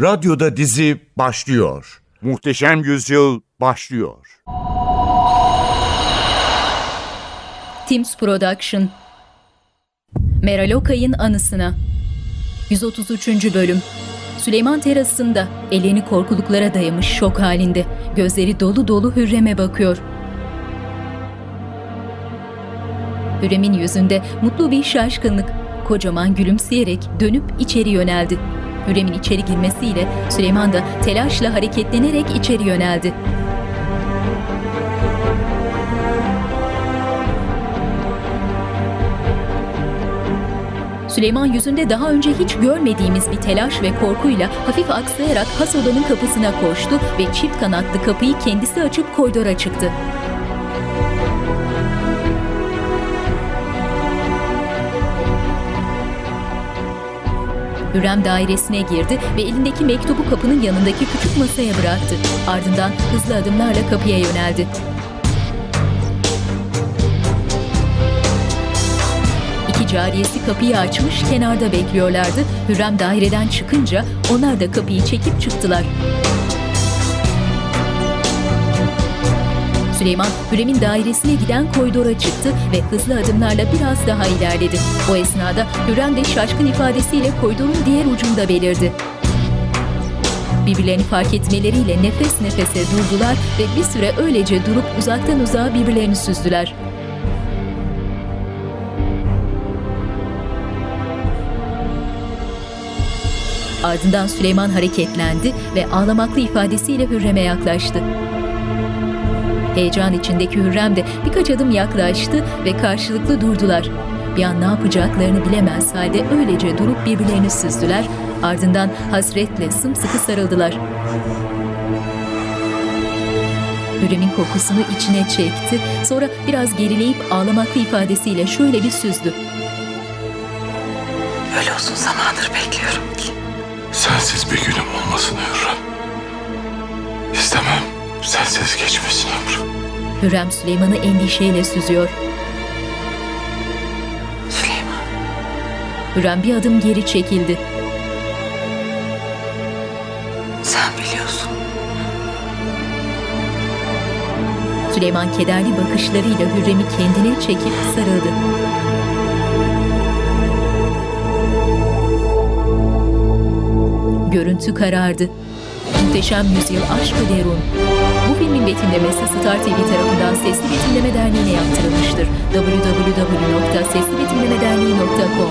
Radyoda dizi başlıyor. Muhteşem Yüzyıl başlıyor. Teams Production Meral Okay'ın anısına 133. bölüm Süleyman terasında elini korkuluklara dayamış şok halinde gözleri dolu dolu Hürrem'e bakıyor. Hürrem'in yüzünde mutlu bir şaşkınlık. Kocaman gülümseyerek dönüp içeri yöneldi. Hürrem'in içeri girmesiyle Süleyman da telaşla hareketlenerek içeri yöneldi. Süleyman yüzünde daha önce hiç görmediğimiz bir telaş ve korkuyla hafif aksayarak has odanın kapısına koştu ve çift kanatlı kapıyı kendisi açıp koridora çıktı. Hürrem dairesine girdi ve elindeki mektubu kapının yanındaki küçük masaya bıraktı. Ardından hızlı adımlarla kapıya yöneldi. İki cariyesi kapıyı açmış kenarda bekliyorlardı. Hürrem daireden çıkınca onlar da kapıyı çekip çıktılar. Süleyman, Hürrem'in dairesine giden koridora çıktı ve hızlı adımlarla biraz daha ilerledi. O esnada Hürrem de şaşkın ifadesiyle koridorun diğer ucunda belirdi. Birbirlerini fark etmeleriyle nefes nefese durdular ve bir süre öylece durup uzaktan uzağa birbirlerini süzdüler. Ardından Süleyman hareketlendi ve ağlamaklı ifadesiyle Hürrem'e yaklaştı. Heyecan içindeki Hürrem de birkaç adım yaklaştı ve karşılıklı durdular. Bir an ne yapacaklarını bilemez halde öylece durup birbirlerini süzdüler, ardından hasretle sımsıkı sarıldılar. Hürrem'in kokusunu içine çekti, sonra biraz gerileyip ağlamaklı ifadesiyle şöyle bir süzdü. Öyle uzun zamandır bekliyorum ki. Sensiz bir günüm olmasını Hürrem. İstemem sensiz geçmesin ömrüm. Hürrem Süleyman'ı endişeyle süzüyor. Süleyman, Hürrem bir adım geri çekildi. sen biliyorsun. Süleyman kederli bakışlarıyla Hürrem'i kendine çekip sarıldı. Görüntü karardı. Muhteşem Yüzyıl Aşkı Derun. Filmin betimlemesi Star TV tarafından Sesli Betimleme Derneği'ne yaptırılmıştır. www.seslibetimlemederneği.com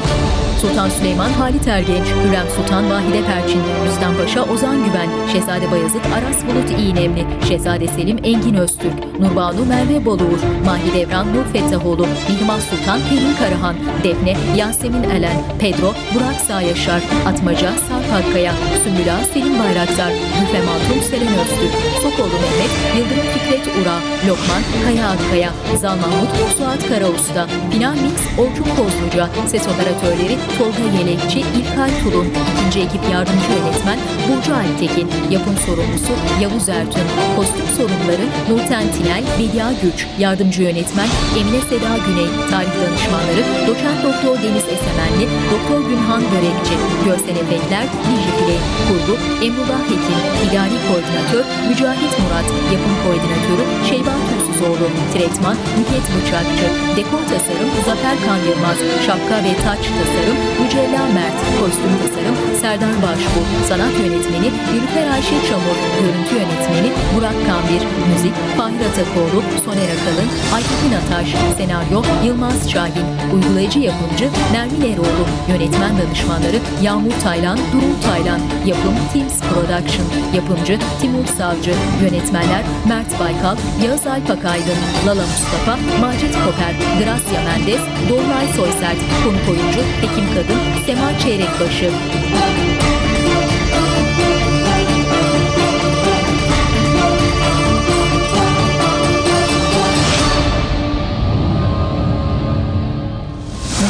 Sultan Süleyman Halit Ergenç, Hürrem Sultan Vahide Perçin, Rüstem Paşa Ozan Güven, Şehzade Bayezid Aras Bulut İğnemli, Şehzade Selim Engin Öztürk, Nurbanu Merve Boluğur, Mahidevran Nur Fettahoğlu, Mihrimah Sultan Pelin Karahan, Defne Yasemin Elen, Pedro Burak Sağyaşar, Atmaca Sarp Akkaya, Sümbüla Selim Bayraktar, Gülfem Hatun Selen Öztürk, Sokoğlu Mehmet, Yıldırım Fikret Ura, Lokman Kaya Akkaya, Zal Mahmut Suat Karausta, Final Mix Orçun Kozluca, Ses Operatörleri Tolga Yelekçi, İlkay Tulun, ikinci ekip yardımcı yönetmen Burcu Alptekin, yapım sorumlusu Yavuz Ertün, kostüm sorumluları Nurten Tinel, Bedia Güç, yardımcı yönetmen Emine Seda Güney, tarih danışmanları Doçent Doktor Deniz Esemenli, Doktor Günhan Börekçi, görsel efektler Dici Filey, kurgu Emrullah Hekim, idari koordinatör Mücahit Murat, yapım koordinatörü Şeyba Türsüzoğlu, tretman Nüket Bıçakçı, dekor tasarım Zafer Kan Yılmaz, şapka ve taç tasarım Mücella Mert, kostüm tasarım Serdar Başbu, sanat yönetmeni Nilüfer Ayşe Çamur, görüntü yönetmeni Burak Kambir, müzik Fahir Atakoğlu, Soner Akalın, Aytekin Ataş, senaryo Yılmaz Şahin, uygulayıcı yapımcı Nermin Eroğlu, yönetmen danışmanları Yağmur Taylan, Durul Taylan, yapım Teams Production, yapımcı Timur Savcı, yönetmenler Mert Baykal, Yağız Alpakaydın, Lala Mustafa, Macit Koper, Gracia Mendes, Dolunay Soysert, konuk oyuncu Hekim Kadın, Sema Çeyrekbaşı.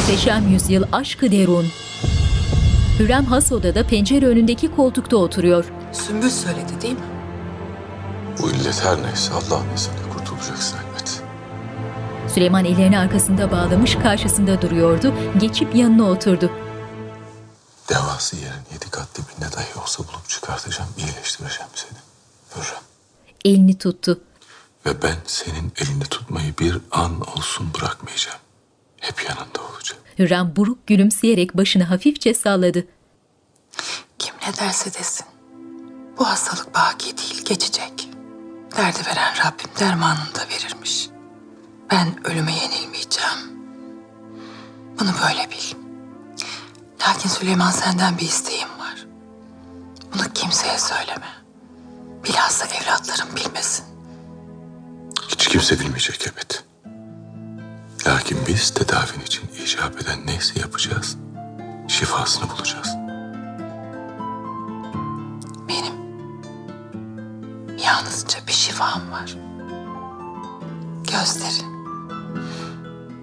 Muhteşem Yüzyıl Aşkı Derun. Hürrem has odada pencere önündeki koltukta oturuyor. Sümbül söyledi değil mi? Bu illet her neyse Allah'ın izniyle kurtulacaksın elbet. Süleyman ellerini arkasında bağlamış karşısında duruyordu. Geçip yanına oturdu. Devası yerin yedi kat dibinde dahi olsa bulup çıkartacağım, iyileştireceğim seni. Hürrem. Elini tuttu. Ve ben senin elini tutmayı bir an olsun bırakmayacağım. Hep yanında olacağım. Hürrem buruk gülümseyerek başını hafifçe salladı. Kim ne derse desin. Bu hastalık baki değil, geçecek. Derdi veren Rabbim dermanını da verirmiş. Ben ölüme yenilmeyeceğim. Bunu böyle bil. Lakin Süleyman senden bir isteğim var. Bunu kimseye söyleme. Bilhassa evlatlarım bilmesin. Hiç kimse bilmeyecek elbet. Lakin biz tedavin için icap eden neyse yapacağız. Şifasını bulacağız. Benim yalnızca bir şifam var. Gözleri.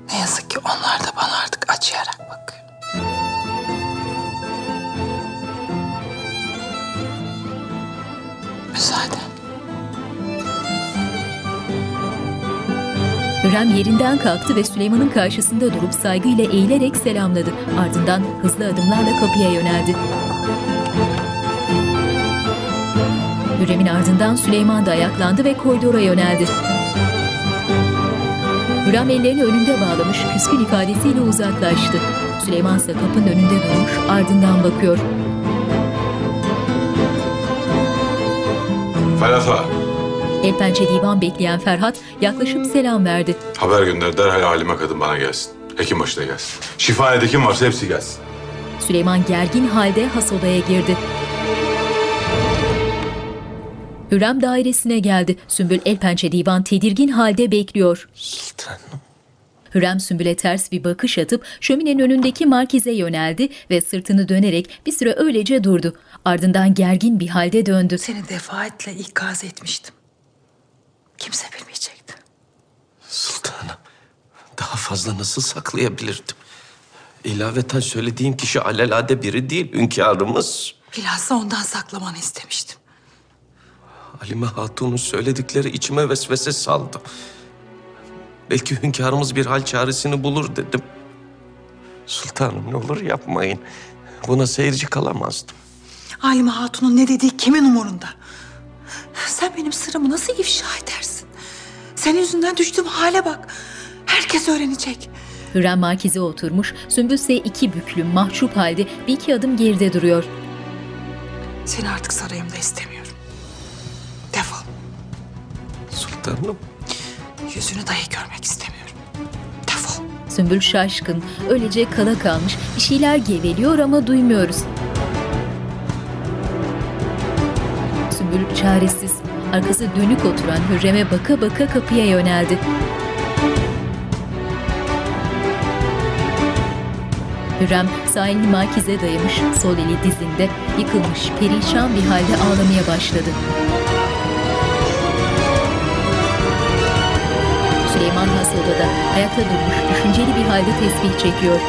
Ne yazık ki onlar da bana artık acıyarak bakıyor. Müsaaden. Hürrem yerinden kalktı ve Süleyman'ın karşısında durup saygıyla eğilerek selamladı. Ardından hızlı adımlarla kapıya yöneldi. Hürrem'in ardından Süleyman da ayaklandı ve koridora yöneldi. Hürrem ellerini önünde bağlamış, küskün ifadesiyle uzaklaştı. Süleyman ise kapının önünde durmuş, ardından bakıyor. Ağa, El pençe divan bekleyen Ferhat yaklaşıp selam verdi. haber gönder derhal halime kadın bana gelsin. Hekim başına gelsin. Şifanede kim varsa hepsi gelsin. Süleyman gergin halde has odaya girdi. Hürrem dairesine geldi. Sümbül el pençe divan tedirgin halde bekliyor. Sultanım. Hürrem Sümbül'e ters bir bakış atıp şöminenin önündeki markize yöneldi ve sırtını dönerek bir süre öylece durdu. Ardından gergin bir halde döndü. Seni defaatle ikaz etmiştim. Kimse bilmeyecekti. Sultanım. Daha fazla nasıl saklayabilirdim? İlaveten söylediğim kişi alelade biri değil, hünkârımız. Bilhassa ondan saklamanı istemiştim. Halime Hatun'un söyledikleri içime vesvese saldı. Belki hünkârımız bir hal çaresini bulur dedim. Sultanım ne olur yapmayın. Buna seyirci kalamazdım. Halime Hatun'un ne dediği kimin umurunda? Sen benim sırrımı nasıl ifşa edersin? Senin yüzünden düştüğüm hale bak. Herkes öğrenecek. Hürrem markize oturmuş, Sümbül ise iki büklüm mahcup halde bir iki adım geride duruyor. Seni artık sarayımda istemiyorum. Defol. Sultanım. Yüzünü dahi görmek istemiyorum. Defol. Sümbül şaşkın, öylece kala kalmış, bir şeyler geveliyor ama duymuyoruz. Sümbül çaresiz, arkası dönük oturan Hürrem'e baka baka kapıya yöneldi. Hürrem sağ makize dayamış, sol eli dizinde, yıkılmış, perişan bir halde ağlamaya başladı. Süleyman has odada, ayakta durmuş, düşünceli bir halde tesbih çekiyor.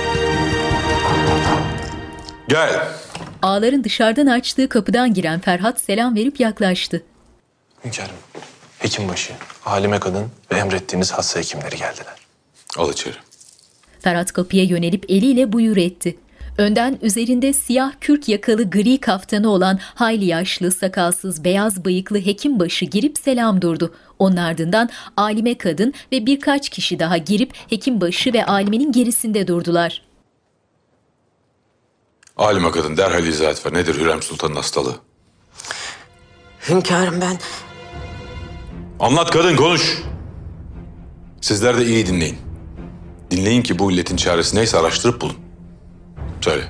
Gel. Ağların dışarıdan açtığı kapıdan giren Ferhat selam verip yaklaştı. Hünkârım, hekimbaşı, halime kadın ve emrettiğiniz hasta hekimleri geldiler. Al içeri. Ferhat kapıya yönelip eliyle buyur etti. Önden üzerinde siyah kürk yakalı gri kaftanı olan hayli yaşlı, sakalsız, beyaz bıyıklı hekim başı girip selam durdu. Onun ardından alime kadın ve birkaç kişi daha girip hekim başı ve alimenin gerisinde durdular. Halime kadın derhal izah et ver. Nedir Hürrem Sultan'ın hastalığı? Hünkârım ben Anlat kadın konuş. Sizler de iyi dinleyin. Dinleyin ki bu illetin çaresi neyse araştırıp bulun. Söyle.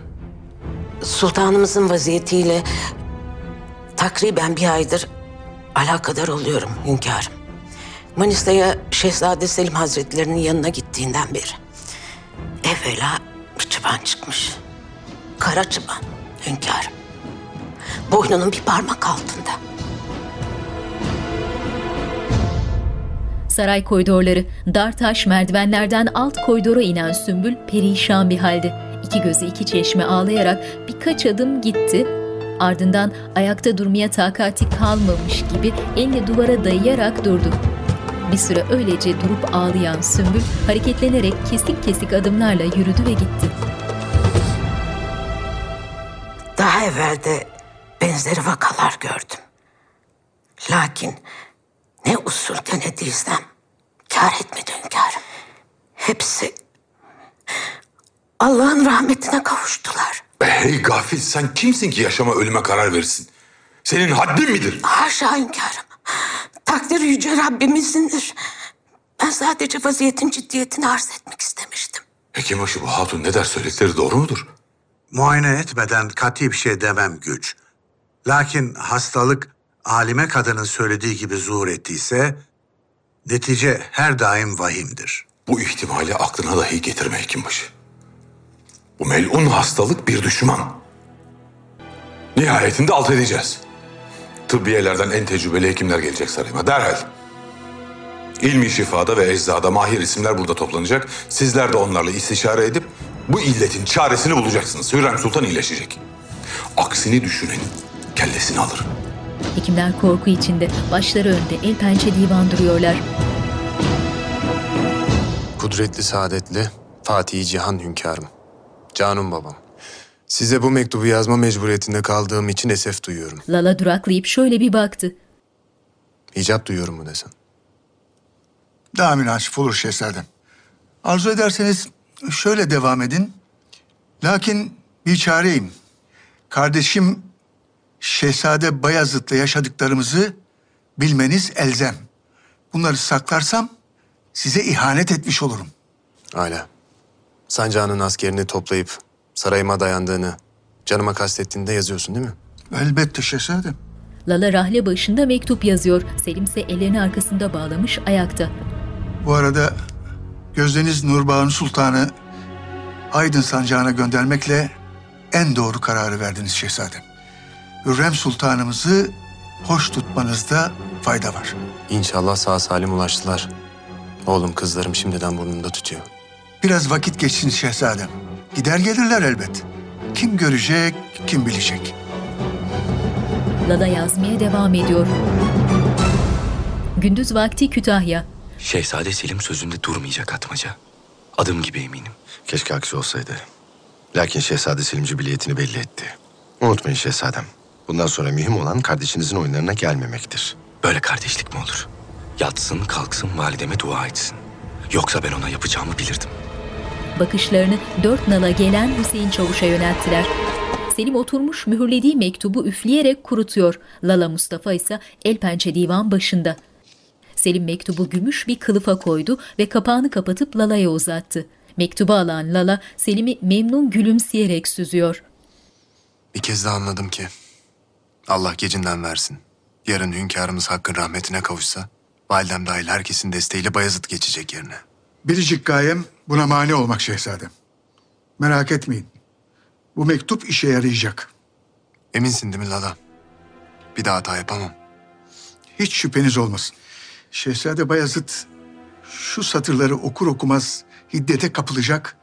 sultanımızın vaziyetiyle takriben bir aydır alakadar oluyorum hünkârım. Manisa'ya Şehzade Selim Hazretlerinin yanına gittiğinden beri. Evvela bir çıban çıkmış. Kara hünkârım. Boynunun bir parmak altında. Saray koridorları, dar taş merdivenlerden alt koridora inen Sümbül perişan bir halde. İki gözü iki çeşme ağlayarak birkaç adım gitti. Ardından ayakta durmaya takati kalmamış gibi elini duvara dayayarak durdu. Bir süre öylece durup ağlayan Sümbül hareketlenerek kesik kesik adımlarla yürüdü ve gitti. Daha evvel de benzeri vakalar gördüm. Lakin ne usul denediysem kâr etmedi hünkârım. Hepsi Allah'ın rahmetine kavuştular. Hey gafil sen kimsin ki yaşama ölüme karar verirsin? Senin haddin midir? Haşa hünkârım. Takdir yüce Rabbimizindir. Ben sadece vaziyetin ciddiyetini arz etmek istemiştim. Hekimbaşı bu hatun ne der söyledikleri doğru mudur? Muayene etmeden kati bir şey demem güç. Lakin hastalık alime kadının söylediği gibi zuhur ettiyse netice her daim vahimdir. Bu ihtimali aklına dahi getirme hekimbaşı. Bu melun hastalık bir düşman. Nihayetinde alt edeceğiz. Tıbbiyelerden en tecrübeli hekimler gelecek sarayıma derhal. İlmi şifada ve eczada mahir isimler burada toplanacak. Sizler de onlarla istişare edip bu illetin çaresini bulacaksınız. Hürrem Sultan iyileşecek. Aksini düşünün, kellesini alır. Hekimler korku içinde, başları önde, el pençe divan duruyorlar. Kudretli saadetli Fatih Cihan hünkârım. Canım babam. Size bu mektubu yazma mecburiyetinde kaldığım için esef duyuyorum. Lala duraklayıp şöyle bir baktı. İcap duyuyorum mu desem? Daha münasip olur şehzadem. Arzu ederseniz şöyle devam edin. Lakin bir çareyim. Kardeşim Şehzade Bayazıt'la yaşadıklarımızı bilmeniz elzem. Bunları saklarsam size ihanet etmiş olurum. Hala. Sancağının askerini toplayıp sarayıma dayandığını, canıma kastettiğinde yazıyorsun değil mi? Elbette şehzadem. Lala rahle başında mektup yazıyor. Selim ise ellerini arkasında bağlamış ayakta. Bu arada Gözdeniz Nurbağın Sultan'ı Aydın Sancağı'na göndermekle en doğru kararı verdiniz şehzadem. Hürrem Sultanımızı hoş tutmanızda fayda var. İnşallah sağ salim ulaştılar. Oğlum kızlarım şimdiden burnunda tutuyor. Biraz vakit geçsin şehzadem. Gider gelirler elbet. Kim görecek, kim bilecek. Lala yazmaya devam ediyor. Gündüz vakti Kütahya. Şehzade Selim sözünde durmayacak Atmaca. Adım gibi eminim. Keşke aksi olsaydı. Lakin Şehzade Selim cibiliyetini belli etti. Unutmayın şehzadem. Bundan sonra mühim olan kardeşinizin oyunlarına gelmemektir. Böyle kardeşlik mi olur? Yatsın kalksın valideme dua etsin. Yoksa ben ona yapacağımı bilirdim. Bakışlarını dört nala gelen Hüseyin Çavuş'a yönelttiler. Selim oturmuş mühürlediği mektubu üfleyerek kurutuyor. Lala Mustafa ise el pençe divan başında. Selim mektubu gümüş bir kılıfa koydu ve kapağını kapatıp Lala'ya uzattı. Mektubu alan Lala Selim'i memnun gülümseyerek süzüyor. Bir kez daha anladım ki Allah gecinden versin. Yarın hünkârımız hakkın rahmetine kavuşsa validem dahil herkesin desteğiyle Bayezid geçecek yerine. Biricik gayem buna mani olmak şehzadem. Merak etmeyin. Bu mektup işe yarayacak. Eminsin değil mi Lala? Bir daha hata yapamam. Hiç şüpheniz olmasın. Şehzade Bayezid şu satırları okur okumaz hiddete kapılacak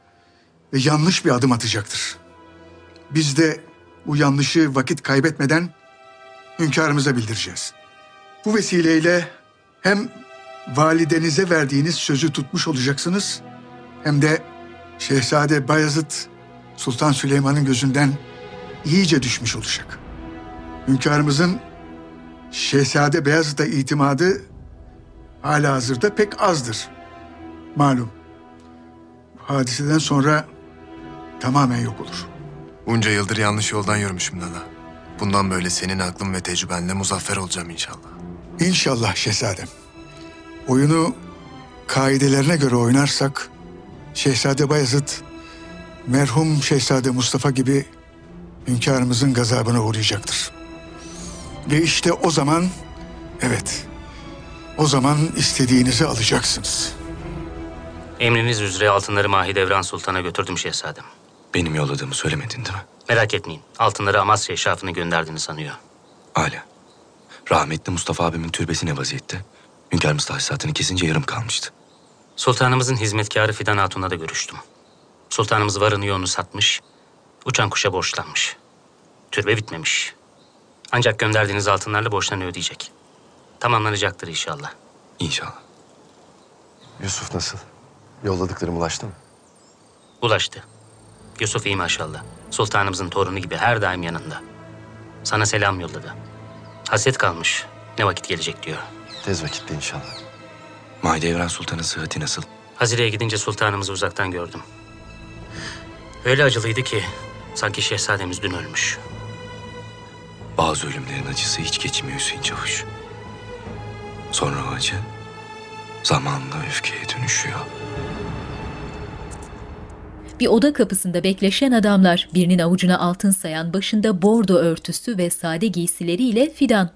ve yanlış bir adım atacaktır. Biz de bu yanlışı vakit kaybetmeden hünkârımıza bildireceğiz. Bu vesileyle hem validenize verdiğiniz sözü tutmuş olacaksınız hem de Şehzade Bayezid Sultan Süleyman'ın gözünden iyice düşmüş olacak. Hünkârımızın Şehzade Beyazıt'a itimadı hala hazırda pek azdır. Malum. Hadiseden sonra tamamen yok olur. Bunca yıldır yanlış yoldan yürümüşüm Lala. Bundan böyle senin aklın ve tecrübenle muzaffer olacağım inşallah. İnşallah şehzadem. Oyunu kaidelerine göre oynarsak Şehzade Bayezid merhum Şehzade Mustafa gibi hünkârımızın gazabına uğrayacaktır. Ve işte o zaman evet o zaman istediğinizi alacaksınız. Emriniz üzere altınları Mahidevran Sultan'a götürdüm şehzadem. Benim yolladığımı söylemedin değil mi? Merak etmeyin. Altınları Amasya eşrafına gönderdiğini sanıyor. Hala. Rahmetli Mustafa abimin türbesi ne vaziyette? Hünkârımız tahsisatını kesince yarım kalmıştı. Sultanımızın hizmetkarı Fidan Hatun'la da görüştüm. Sultanımız varını yoğunu satmış, uçan kuşa borçlanmış. Türbe bitmemiş. Ancak gönderdiğiniz altınlarla borçlarını ödeyecek. Tamamlanacaktır inşallah. İnşallah. Yusuf nasıl? Yolladıklarım ulaştı mı? Ulaştı. Yusuf iyi maşallah. Sultanımızın torunu gibi her daim yanında. Sana selam yolladı. Hasret kalmış. Ne vakit gelecek diyor. Tez vakitte inşallah. Mahidevran Sultan'ın sıhhati nasıl? Hazire'ye gidince sultanımızı uzaktan gördüm. Öyle acılıydı ki sanki şehzademiz dün ölmüş. Bazı ölümlerin acısı hiç geçmiyor Hüseyin Çavuş. Sonra o acı zamanla öfkeye dönüşüyor. Bir oda kapısında bekleşen adamlar, birinin avucuna altın sayan, başında bordo örtüsü ve sade giysileriyle Fidan.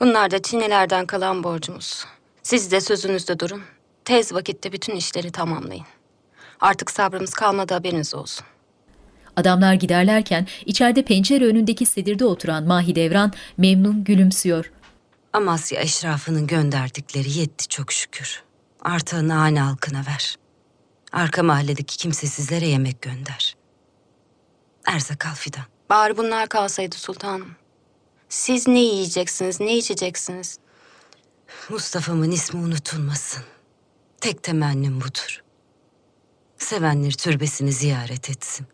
Bunlar da Çinlilerden kalan borcumuz. Siz de sözünüzde durun. Tez vakitte bütün işleri tamamlayın. Artık sabrımız kalmadı haberiniz olsun. Adamlar giderlerken içeride pencere önündeki sedirde oturan Mahidevran memnun gülümsüyor. Amasya eşrafının gönderdikleri yetti çok şükür. Artığını hane halkına ver. Arka mahalledeki kimsesizlere yemek gönder. Erzak al fidan. Bari bunlar kalsaydı sultanım. Siz ne yiyeceksiniz, ne içeceksiniz? Mustafa'mın ismi unutulmasın. Tek temennim budur. Sevenler türbesini ziyaret etsin.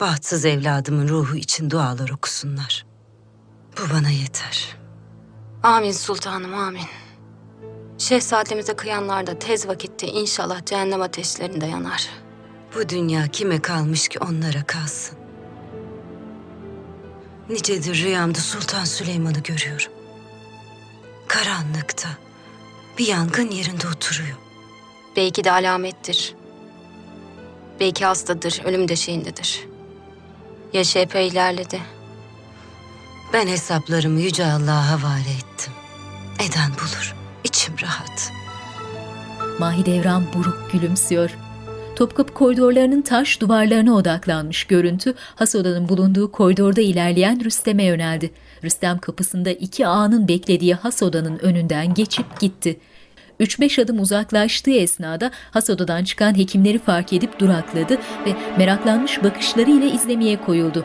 Bahtsız evladımın ruhu için dualar okusunlar. Bu bana yeter. Amin sultanım, amin. Şehzademize kıyanlar da tez vakitte inşallah cehennem ateşlerinde yanar. Bu dünya kime kalmış ki onlara kalsın. Nicedir rüyamda Sultan Süleyman'ı görüyorum. Karanlıkta bir yangın yerinde oturuyor. Belki de alamettir. Belki hastadır, ölüm döşeğindedir. Yaşı epey ilerledi. Ben hesaplarımı Yüce Allah'a havale ettim. Eden bulur. İçim rahat. Mahidevran buruk gülümsüyor. Topkapı koridorlarının taş duvarlarına odaklanmış görüntü, has odanın bulunduğu koridorda ilerleyen Rüstem'e yöneldi. Rüstem kapısında iki ağanın beklediği has odanın önünden geçip gitti. Üç beş adım uzaklaştığı esnada has odadan çıkan hekimleri fark edip durakladı ve meraklanmış bakışlarıyla izlemeye koyuldu.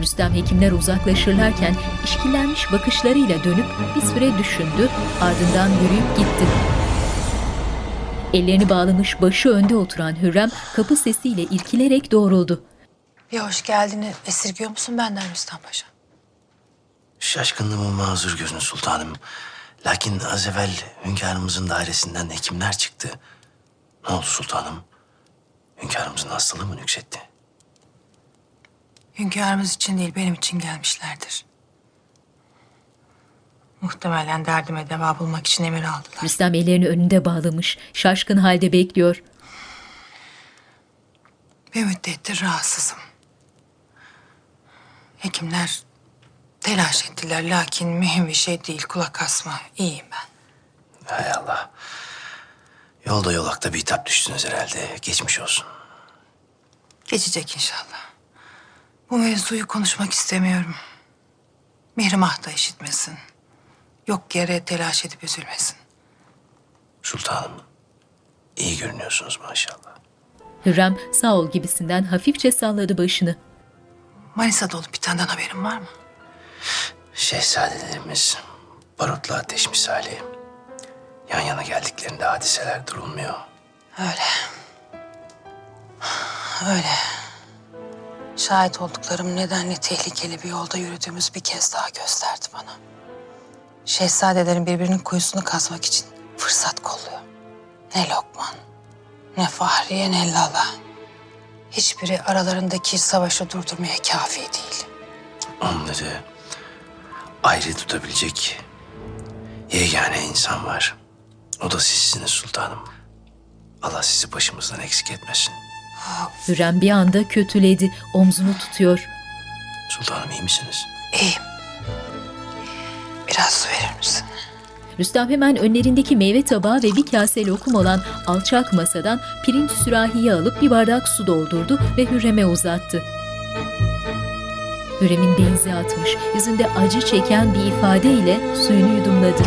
Rüstem hekimler uzaklaşırlarken işkillenmiş bakışlarıyla dönüp bir süre düşündü, ardından yürüyüp gitti. Ellerini bağlamış başı önde oturan Hürrem kapı sesiyle irkilerek doğruldu. Bir hoş geldini esirgiyor musun benden Rüstem Paşa? Şaşkınlığımı mazur görün sultanım. Lakin az evvel hünkârımızın dairesinden hekimler çıktı. Ne oldu sultanım? Hünkârımızın hastalığı mı nüksetti? Hünkârımız için değil benim için gelmişlerdir. Muhtemelen derdime deva bulmak için emir aldılar. Rüstem ellerini önünde bağlamış, şaşkın halde bekliyor. Bir müddettir rahatsızım. Hekimler telaş ettiler lakin mühim bir şey değil kulak asma. İyiyim ben. Hay Allah. Yolda yolakta bir hitap düştünüz herhalde. Geçmiş olsun. Geçecek inşallah. Bu mevzuyu konuşmak istemiyorum. Mihrimah da işitmesin. Yok yere telaş edip üzülmesin. Sultanım. iyi görünüyorsunuz maşallah. Hürrem sağ ol gibisinden hafifçe salladı başını. Manisa'da olup bitenden haberin var mı? Şehzadelerimiz barutla ateş misali. Yan yana geldiklerinde hadiseler durulmuyor. Öyle. Öyle. Şahit olduklarım nedenle tehlikeli bir yolda yürüdüğümüz bir kez daha gösterdi bana. Şehzadelerin birbirinin kuyusunu kazmak için fırsat kolluyor. Ne Lokman, ne Fahriye, ne Lala. Hiçbiri aralarındaki savaşı durdurmaya kafi değil. Onları ayrı tutabilecek yegane insan var. O da sizsiniz sultanım. Allah sizi başımızdan eksik etmesin. Hürrem bir anda kötüledi, omzunu tutuyor. Sultanım iyi misiniz? İyiyim. Biraz su verir misin? Rüstem hemen önlerindeki meyve tabağı ve bir kase lokum olan alçak masadan pirinç sürahiyi alıp bir bardak su doldurdu ve Hürrem'e uzattı. Hürrem'in benzi atmış, yüzünde acı çeken bir ifadeyle suyunu yudumladı.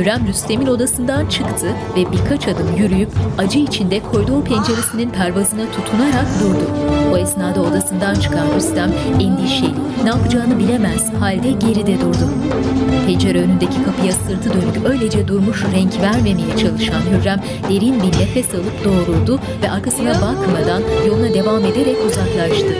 Hürrem Rüstem'in odasından çıktı ve birkaç adım yürüyüp acı içinde koridor penceresinin pervazına tutunarak durdu. O esnada odasından çıkan Rüstem endişeli, ne yapacağını bilemez halde geride durdu. Pencere önündeki kapıya sırtı dönük öylece durmuş renk vermemeye çalışan Hürrem derin bir nefes alıp doğruldu ve arkasına bakmadan yoluna devam ederek uzaklaştı.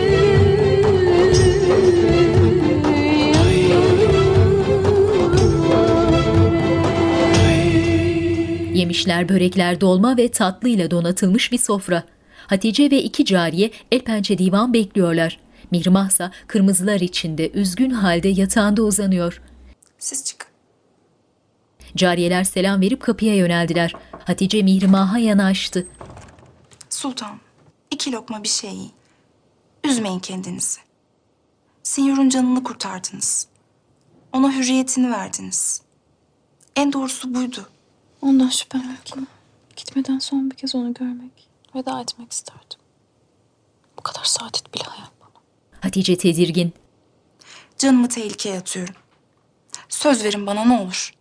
Yemişler, börekler, dolma ve tatlıyla donatılmış bir sofra. Hatice ve iki cariye el pençe divan bekliyorlar. Mihrimah ise kırmızılar içinde üzgün halde yatağında uzanıyor. Siz çıkın. Cariyeler selam verip kapıya yöneldiler. Hatice Mihrimah'a yanaştı. Sultan, iki lokma bir şey yiyin. Üzmeyin kendinizi. Sinyor'un canını kurtardınız. Ona hürriyetini verdiniz. En doğrusu buydu. Ondan şüphem yok ki. Gitmeden son bir kez onu görmek, veda etmek isterdim. Bu kadar saadet bile hayal. Hatice tedirgin. Canımı tehlikeye atıyorum. Söz verin bana ne olur.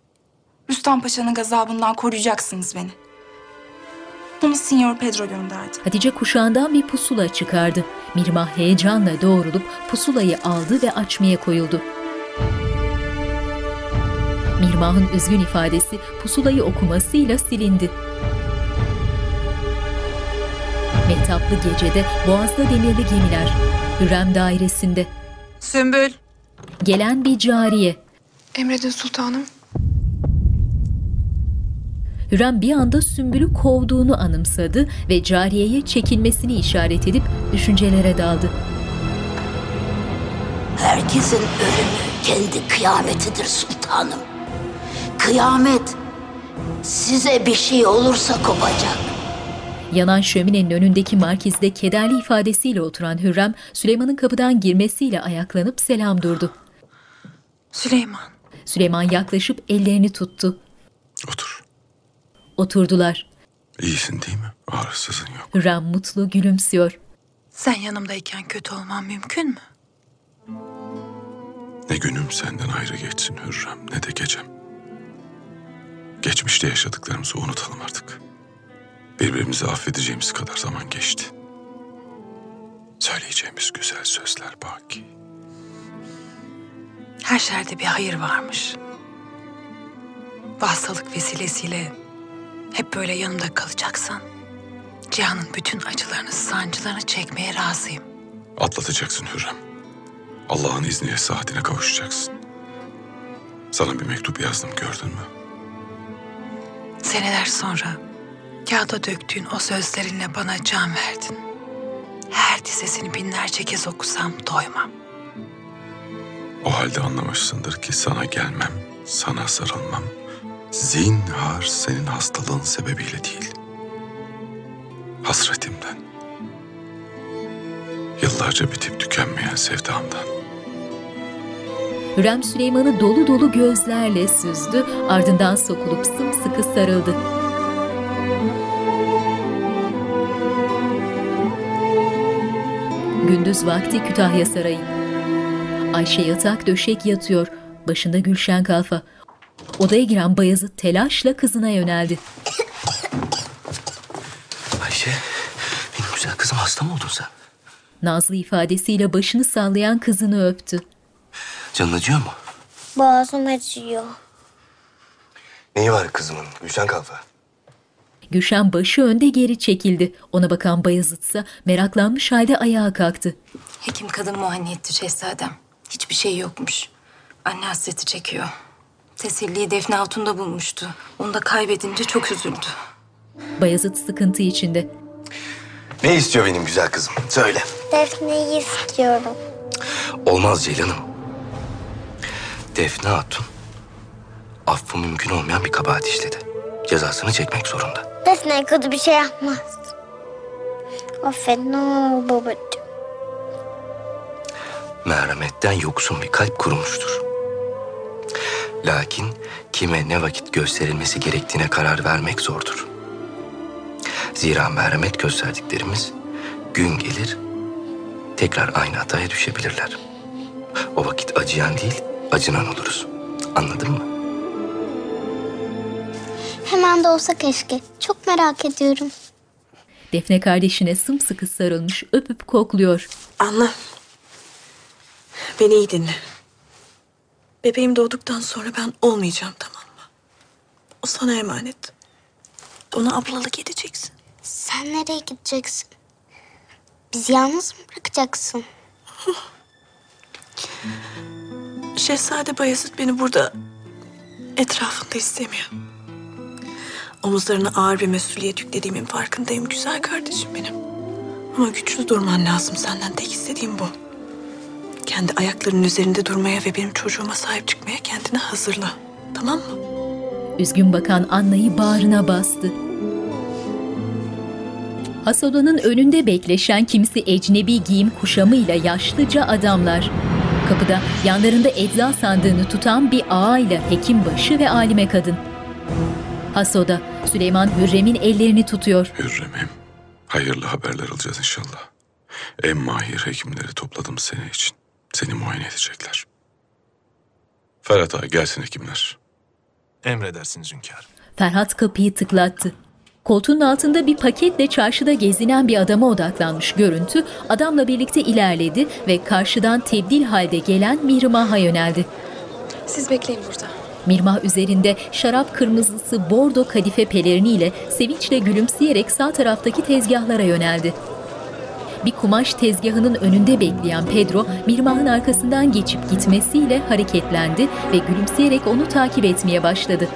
Rüstem Paşa'nın gazabından koruyacaksınız beni. Bunu Sinyor Pedro gönderdi. Hatice kuşağından bir pusula çıkardı. Mihrimah heyecanla doğrulup pusulayı aldı ve açmaya koyuldu. Mihrimah'ın üzgün ifadesi pusulayı okumasıyla silindi. Mehtaplı gecede boğazda demirli gemiler. Hürrem dairesinde. Sümbül. Gelen bir cariye. Emredin sultanım. Hürrem bir anda Sümbül'ü kovduğunu anımsadı ve cariyeye çekilmesini işaret edip düşüncelere daldı. Herkesin ölümü kendi kıyametidir sultanım. Kıyamet size bir şey olursa kopacak. Yanan şöminenin önündeki markizde kederli ifadesiyle oturan Hürrem, Süleyman'ın kapıdan girmesiyle ayaklanıp selam durdu. Süleyman. Süleyman yaklaşıp ellerini tuttu. Otur. Oturdular. İyisin değil mi? Ağrısızın yok. Hürrem mutlu gülümsüyor. Sen yanımdayken kötü olman mümkün mü? Ne günüm senden ayrı geçsin Hürrem ne de gecem. Geçmişte yaşadıklarımızı unutalım artık. Birbirimizi affedeceğimiz kadar zaman geçti. Söyleyeceğimiz güzel sözler baki. Her şerde bir hayır varmış. Bu hastalık vesilesiyle hep böyle yanımda kalacaksan... ...Cihan'ın bütün acılarını, sancılarını çekmeye razıyım. Atlatacaksın Hürrem. Allah'ın izniyle saatine kavuşacaksın. Sana bir mektup yazdım gördün mü? Seneler sonra kağıda döktüğün o sözlerinle bana can verdin. Her dizesini binlerce kez okusam doymam. O halde anlamışsındır ki sana gelmem, sana sarılmam. Zinhar senin hastalığın sebebiyle değil. Hasretimden. Yıllarca bitip tükenmeyen sevdamdan. Hürrem Süleyman'ı dolu dolu gözlerle süzdü, ardından sokulup sımsıkı sarıldı. Gündüz vakti Kütahya Sarayı. Ayşe yatak döşek yatıyor, başında Gülşen Kalfa. Odaya giren Bayezid telaşla kızına yöneldi. Ayşe, benim güzel kızım hasta mı oldun sen? Nazlı ifadesiyle başını sallayan kızını öptü. Canın acıyor mu? Boğazım acıyor. Neyi var kızımın? Gülşen Kalfa. Gülşen başı önde geri çekildi. Ona bakan Bayezid ise meraklanmış halde ayağa kalktı. Hekim kadın muayene etti şehzadem. Hiçbir şey yokmuş. Anne hasreti çekiyor. Teselliyi Defne Hatun'da bulmuştu. Onu da kaybedince çok üzüldü. Bayezid sıkıntı içinde. Ne istiyor benim güzel kızım? Söyle. Defne'yi istiyorum. Olmaz Ceylan'ım. Defne Hatun affı mümkün olmayan bir kabahat işledi. Cezasını çekmek zorunda. Defne kötü bir şey yapmaz. Affet ne olur babacığım. Merhametten yoksun bir kalp kurumuştur. Lakin kime ne vakit gösterilmesi gerektiğine karar vermek zordur. Zira merhamet gösterdiklerimiz gün gelir tekrar aynı hataya düşebilirler. O vakit acıyan değil, acınan oluruz. Anladın mı? Hemen de olsa keşke. Çok merak ediyorum. Defne kardeşine sımsıkı sarılmış, öpüp kokluyor. Anla. Beni iyi dinle. Bebeğim doğduktan sonra ben olmayacağım tamam mı? O sana emanet. Ona ablalık edeceksin. Sen nereye gideceksin? Bizi yalnız mı bırakacaksın? Şehzade Bayezid beni burada etrafında istemiyor. Omuzlarına ağır bir mesuliyet yüklediğimin farkındayım güzel kardeşim benim. Ama güçlü durman lazım senden tek istediğim bu. Kendi ayaklarının üzerinde durmaya ve benim çocuğuma sahip çıkmaya kendini hazırla. Tamam mı? Üzgün bakan Anna'yı bağrına bastı. Hasoda'nın önünde bekleşen kimisi ecnebi giyim kuşamıyla yaşlıca adamlar. Kapıda yanlarında ecza sandığını tutan bir ağa ile hekimbaşı ve alime kadın. Hasoda, Süleyman Hürrem'in ellerini tutuyor. Hürrem'im, hayırlı haberler alacağız inşallah. En mahir hekimleri topladım senin için. Seni muayene edecekler. Ferhat Ağa gelsin hekimler. Emredersiniz hünkârım. Ferhat kapıyı tıklattı. Koltuğun altında bir paketle çarşıda gezinen bir adama odaklanmış görüntü adamla birlikte ilerledi ve karşıdan tebdil halde gelen Mihrimah'a yöneldi. Siz bekleyin burada. Mirmah üzerinde şarap kırmızısı bordo kadife peleriniyle sevinçle gülümseyerek sağ taraftaki tezgahlara yöneldi. Bir kumaş tezgahının önünde bekleyen Pedro, Mirmah'ın arkasından geçip gitmesiyle hareketlendi ve gülümseyerek onu takip etmeye başladı.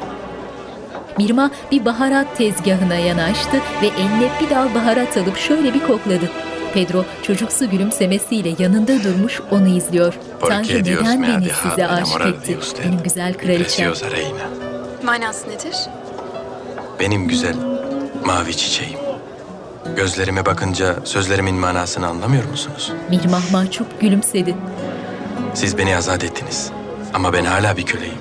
Mirmah bir baharat tezgahına yanaştı ve eline bir dal baharat alıp şöyle bir kokladı. Pedro çocuksu gülümsemesiyle yanında durmuş onu izliyor. Tanrı neden beni size aşık etti? Benim güzel kraliçem. Manası nedir? Benim güzel mavi çiçeğim. Gözlerime bakınca sözlerimin manasını anlamıyor musunuz? Mirmah mahcup gülümsedi. Siz beni azat ettiniz. Ama ben hala bir köleyim.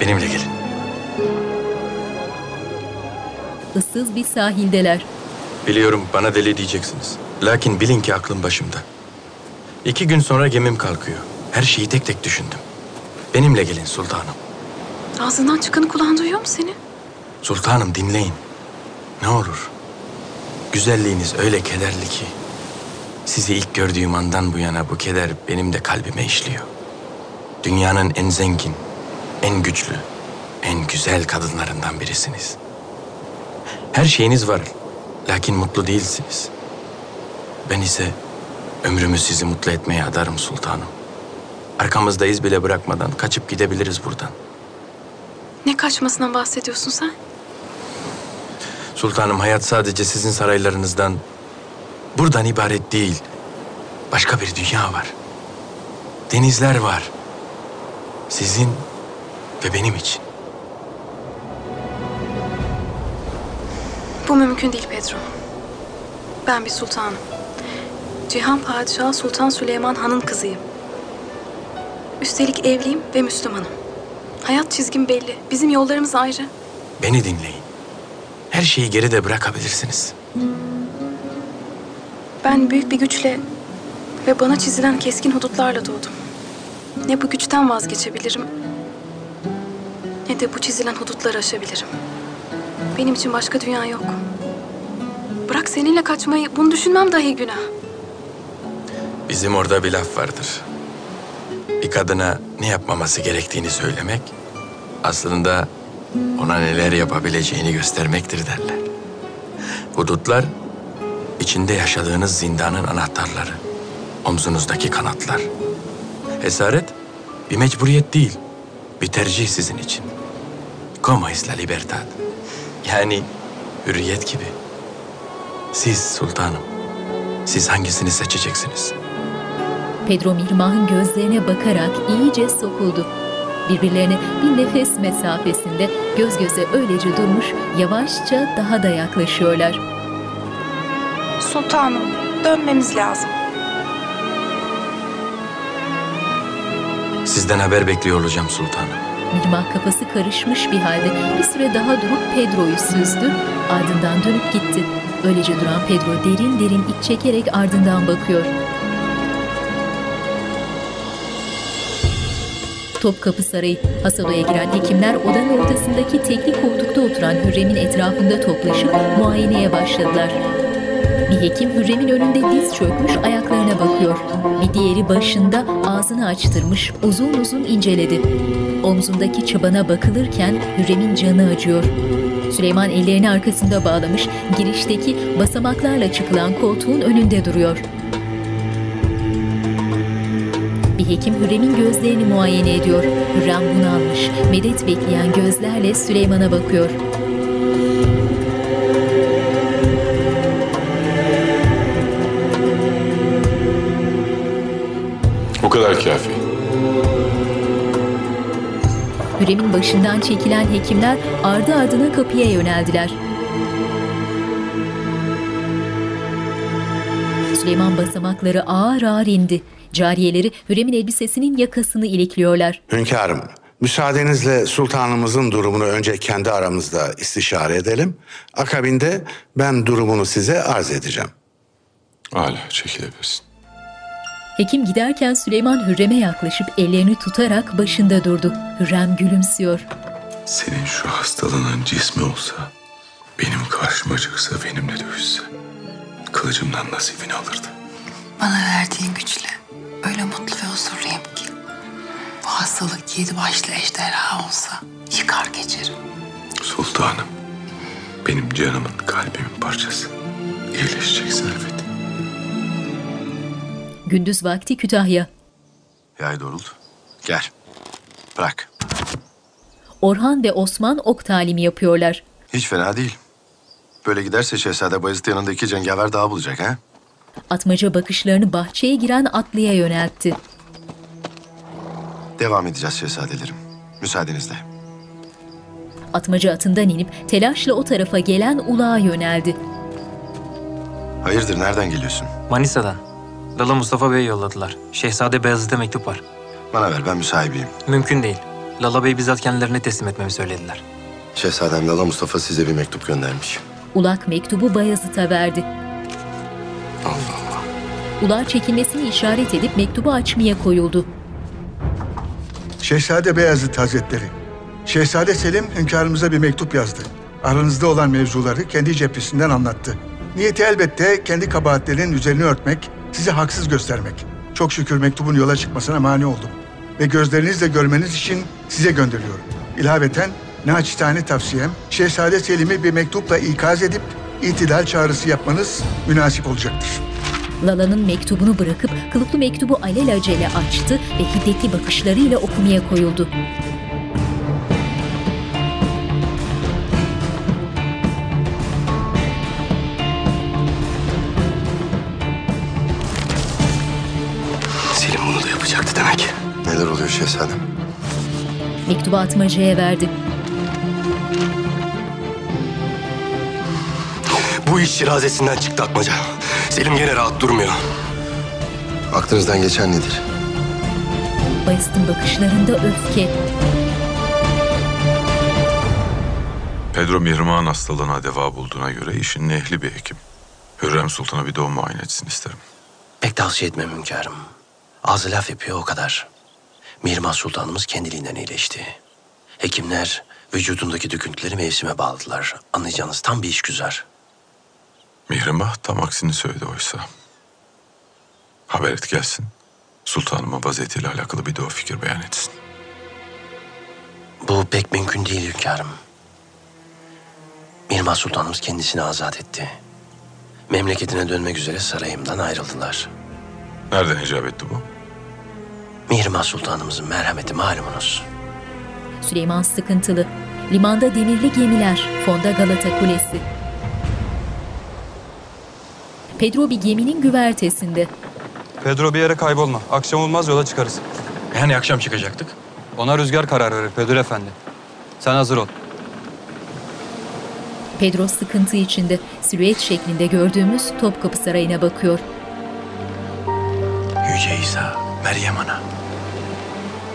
Benimle gelin. Issız bir sahildeler. Biliyorum bana deli diyeceksiniz. Lakin bilin ki aklım başımda. İki gün sonra gemim kalkıyor. Her şeyi tek tek düşündüm. Benimle gelin sultanım. Ağzından çıkanı kulağın duyuyor mu seni? Sultanım dinleyin. Ne olur. Güzelliğiniz öyle kederli ki. Sizi ilk gördüğüm andan bu yana bu keder benim de kalbime işliyor. Dünyanın en zengin, en güçlü, en güzel kadınlarından birisiniz. Her şeyiniz var. Lakin mutlu değilsiniz. Ben ise ömrümü sizi mutlu etmeye adarım sultanım. Arkamızda iz bile bırakmadan kaçıp gidebiliriz buradan. Ne kaçmasından bahsediyorsun sen? Sultanım hayat sadece sizin saraylarınızdan, buradan ibaret değil. Başka bir dünya var. Denizler var. Sizin ve benim için. Bu mümkün değil Pedro. Ben bir sultanım. Cihan Padişahı Sultan Süleyman Han'ın kızıyım. Üstelik evliyim ve Müslümanım. Hayat çizgim belli. Bizim yollarımız ayrı. Beni dinleyin. Her şeyi geride bırakabilirsiniz. Ben büyük bir güçle ve bana çizilen keskin hudutlarla doğdum. Ne bu güçten vazgeçebilirim ne de bu çizilen hudutları aşabilirim. Benim için başka dünya yok. Bırak seninle kaçmayı, bunu düşünmem dahi günah. Bizim orada bir laf vardır. Bir kadına ne yapmaması gerektiğini söylemek, aslında ona neler yapabileceğini göstermektir derler. Hudutlar, içinde yaşadığınız zindanın anahtarları, omzunuzdaki kanatlar. Esaret, bir mecburiyet değil, bir tercih sizin için. Como es la libertad? Yani hürriyet gibi. Siz sultanım, siz hangisini seçeceksiniz? Pedro Mirmah'ın gözlerine bakarak iyice sokuldu. Birbirlerine bir nefes mesafesinde göz göze öylece durmuş, yavaşça daha da yaklaşıyorlar. Sultanım, dönmemiz lazım. Sizden haber bekliyor olacağım sultanım. Mirmah kafası karışmış bir halde bir süre daha durup Pedro'yu süzdü, ardından dönüp gitti. Öylece duran Pedro derin derin iç çekerek ardından bakıyor. Topkapı Sarayı. Hasadoya giren hekimler odanın ortasındaki tekli koltukta oturan Hürrem'in etrafında toplaşıp muayeneye başladılar. Bir hekim Hürrem'in önünde diz çökmüş ayaklarına bakıyor. Bir diğeri başında ağzını açtırmış uzun uzun inceledi. Omzundaki çabana bakılırken Hürrem'in canı acıyor. Süleyman ellerini arkasında bağlamış, girişteki basamaklarla çıkılan koltuğun önünde duruyor. Bir hekim Hürrem'in gözlerini muayene ediyor. Hürrem bunalmış, medet bekleyen gözlerle Süleyman'a bakıyor. O kadar kafi. Hürrem'in başından çekilen hekimler ardı ardına kapıya yöneldiler. Süleyman basamakları ağır ağır indi. Cariyeleri Hürrem'in elbisesinin yakasını ilikliyorlar. Hünkârım, müsaadenizle sultanımızın durumunu önce kendi aramızda istişare edelim. Akabinde ben durumunu size arz edeceğim. Hala çekilebilirsin. Hekim giderken Süleyman Hürrem'e yaklaşıp ellerini tutarak başında durdu. Hürrem gülümsüyor. Senin şu hastalığının cismi olsa, benim karşıma çıksa benimle dövüşse, kılıcımdan nasibini alırdı. Bana verdiğin güçle öyle mutlu ve huzurluyum ki. Bu hastalık yedi başlı ejderha olsa yıkar geçerim. Sultanım, benim canımın kalbimin parçası. İyileşeceksin elbet. Gündüz vakti Kütahya. Yay doğrult. Gel. Bırak. Orhan ve Osman ok talimi yapıyorlar. Hiç fena değil. Böyle giderse Şehzade Bayezid yanında iki cengaver daha bulacak ha? Atmaca bakışlarını bahçeye giren atlıya yöneltti. Devam edeceğiz şehzadelerim. Müsaadenizle. Atmaca atından inip telaşla o tarafa gelen ulağa yöneldi. Hayırdır nereden geliyorsun? Manisa'dan. Lala Mustafa Bey'i yolladılar. Şehzade Beyazıt'a mektup var. Bana ver ben müsahibiyim. Mümkün değil. Lala Bey bizzat kendilerine teslim etmemi söylediler. Şehzadem Lala Mustafa size bir mektup göndermiş. Ulak mektubu Bayezid'e verdi. Allah Allah. Ulağa çekilmesini işaret edip mektubu açmaya koyuldu. Şehzade Beyazıt Hazretleri. Şehzade Selim hünkârımıza bir mektup yazdı. Aranızda olan mevzuları kendi cephesinden anlattı. Niyeti elbette kendi kabahatlerinin üzerini örtmek, sizi haksız göstermek. Çok şükür mektubun yola çıkmasına mani oldum. Ve gözlerinizle görmeniz için size gönderiyorum. İlaveten naçizane tavsiyem, Şehzade Selim'i bir mektupla ikaz edip itidal çağrısı yapmanız münasip olacaktır. Lala'nın mektubunu bırakıp kılıklı mektubu alelacele açtı ve hiddetli bakışlarıyla okumaya koyuldu. Şehzadem? Mektubu atmacaya verdi. Bu iş şirazesinden çıktı Atmaca. Selim gene rahat durmuyor. Aklınızdan geçen nedir? Bayezid'in bakışlarında öfke. Pedro Mihrimah'ın hastalığına deva bulduğuna göre işin ehli bir hekim. Hürrem Sultan'a bir doğum muayene etsin isterim. Pek tavsiye etmem hünkârım. Ağzı laf yapıyor o kadar. Mihrimah Sultanımız kendiliğinden iyileşti. Hekimler vücudundaki döküntüleri mevsime bağladılar. Anlayacağınız tam bir iş güzel. Mihrimah tam aksini söyledi oysa. Haber et gelsin. Sultanıma vaziyetiyle alakalı bir de o fikir beyan etsin. Bu pek mümkün değil hünkârım. Mihrimah Sultanımız kendisini azat etti. Memleketine dönmek üzere sarayımdan ayrıldılar. Nereden icap etti bu? Mihrimah Sultanımızın merhameti malumunuz. Süleyman sıkıntılı. Limanda demirli gemiler, fonda Galata Kulesi. Pedro bir geminin güvertesinde. Pedro bir yere kaybolma. Akşam olmaz yola çıkarız. Yani akşam çıkacaktık. Ona rüzgar karar verir Pedro Efendi. Sen hazır ol. Pedro sıkıntı içinde silüet şeklinde gördüğümüz Topkapı Sarayı'na bakıyor. Yüce İsa, Meryem Ana.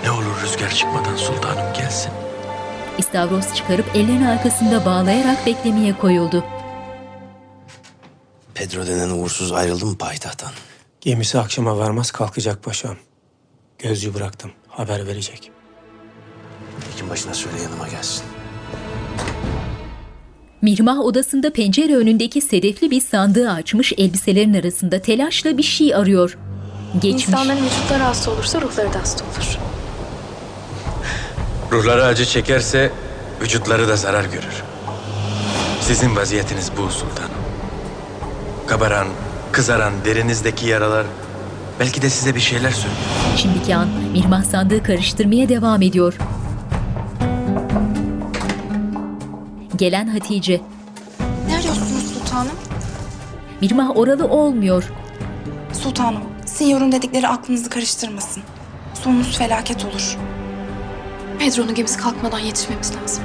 Ne olur rüzgar çıkmadan sultanım gelsin. İstavros çıkarıp ellerini arkasında bağlayarak beklemeye koyuldu. Pedro denen uğursuz ayrıldı mı payitahttan? Gemisi akşama varmaz kalkacak paşam. Gözcü bıraktım. Haber verecek. hekim başına söyle yanıma gelsin. Mihrimah odasında pencere önündeki sedefli bir sandığı açmış elbiselerin arasında telaşla bir şey arıyor. Geçmiş. İnsanların vücutları hasta olursa ruhları da hasta olur. Ruhları acı çekerse vücutları da zarar görür. Sizin vaziyetiniz bu sultanım. Kabaran, kızaran derinizdeki yaralar belki de size bir şeyler söylüyor. Şimdiki an Mihrimah sandığı karıştırmaya devam ediyor. Gelen Hatice. Ne arıyorsunuz sultanım? Mihrimah oralı olmuyor. Sultanım, Sinyor'un dedikleri aklınızı karıştırmasın. Sonunuz felaket olur. Pedro'nun gemisi kalkmadan yetişmemiz lazım.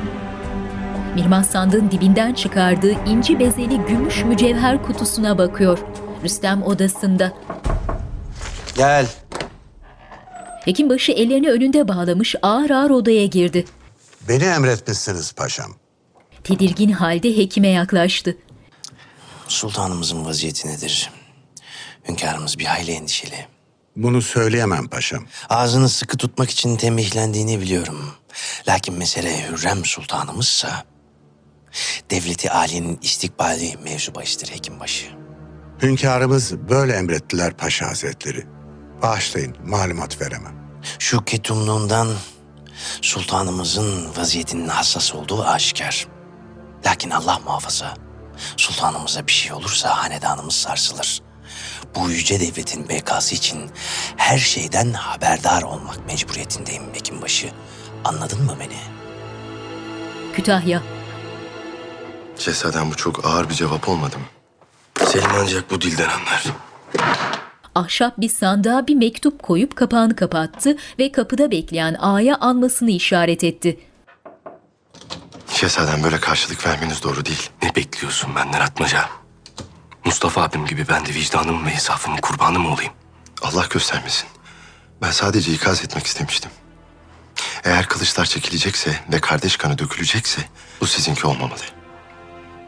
Mihrimah sandığın dibinden çıkardığı inci bezeli gümüş mücevher kutusuna bakıyor. Rüstem odasında. Gel. Hekimbaşı ellerini önünde bağlamış ağır ağır odaya girdi. Beni emretmişsiniz paşam. Tedirgin halde hekime yaklaştı. Sultanımızın vaziyeti nedir? Hünkârımız bir hayli endişeli. Bunu söyleyemem paşam. Ağzını sıkı tutmak için tembihlendiğini biliyorum. Lakin mesele Hürrem Sultanımızsa... ...devleti âlinin istikbali mevzu bahistir hekimbaşı. Hünkârımız böyle emrettiler paşa hazretleri. Bağışlayın, malumat veremem. Şu ketumluğundan sultanımızın vaziyetinin hassas olduğu aşikar. Lakin Allah muhafaza, sultanımıza bir şey olursa hanedanımız sarsılır. Bu yüce devletin bekası için her şeyden haberdar olmak mecburiyetindeyim Hekimbaşı. Anladın mı beni? Kütahya. Şehzadem bu çok ağır bir cevap olmadı mı? Selim ancak bu dilden anlar. Ahşap bir sandığa bir mektup koyup kapağını kapattı ve kapıda bekleyen ağaya almasını işaret etti. Şehzadem böyle karşılık vermeniz doğru değil. Ne bekliyorsun benden Atmaca? Mustafa abim gibi ben de vicdanımın ve insafımın kurbanı mı olayım? Allah göstermesin. Ben sadece ikaz etmek istemiştim. Eğer kılıçlar çekilecekse ve kardeş kanı dökülecekse bu sizinki olmamalı.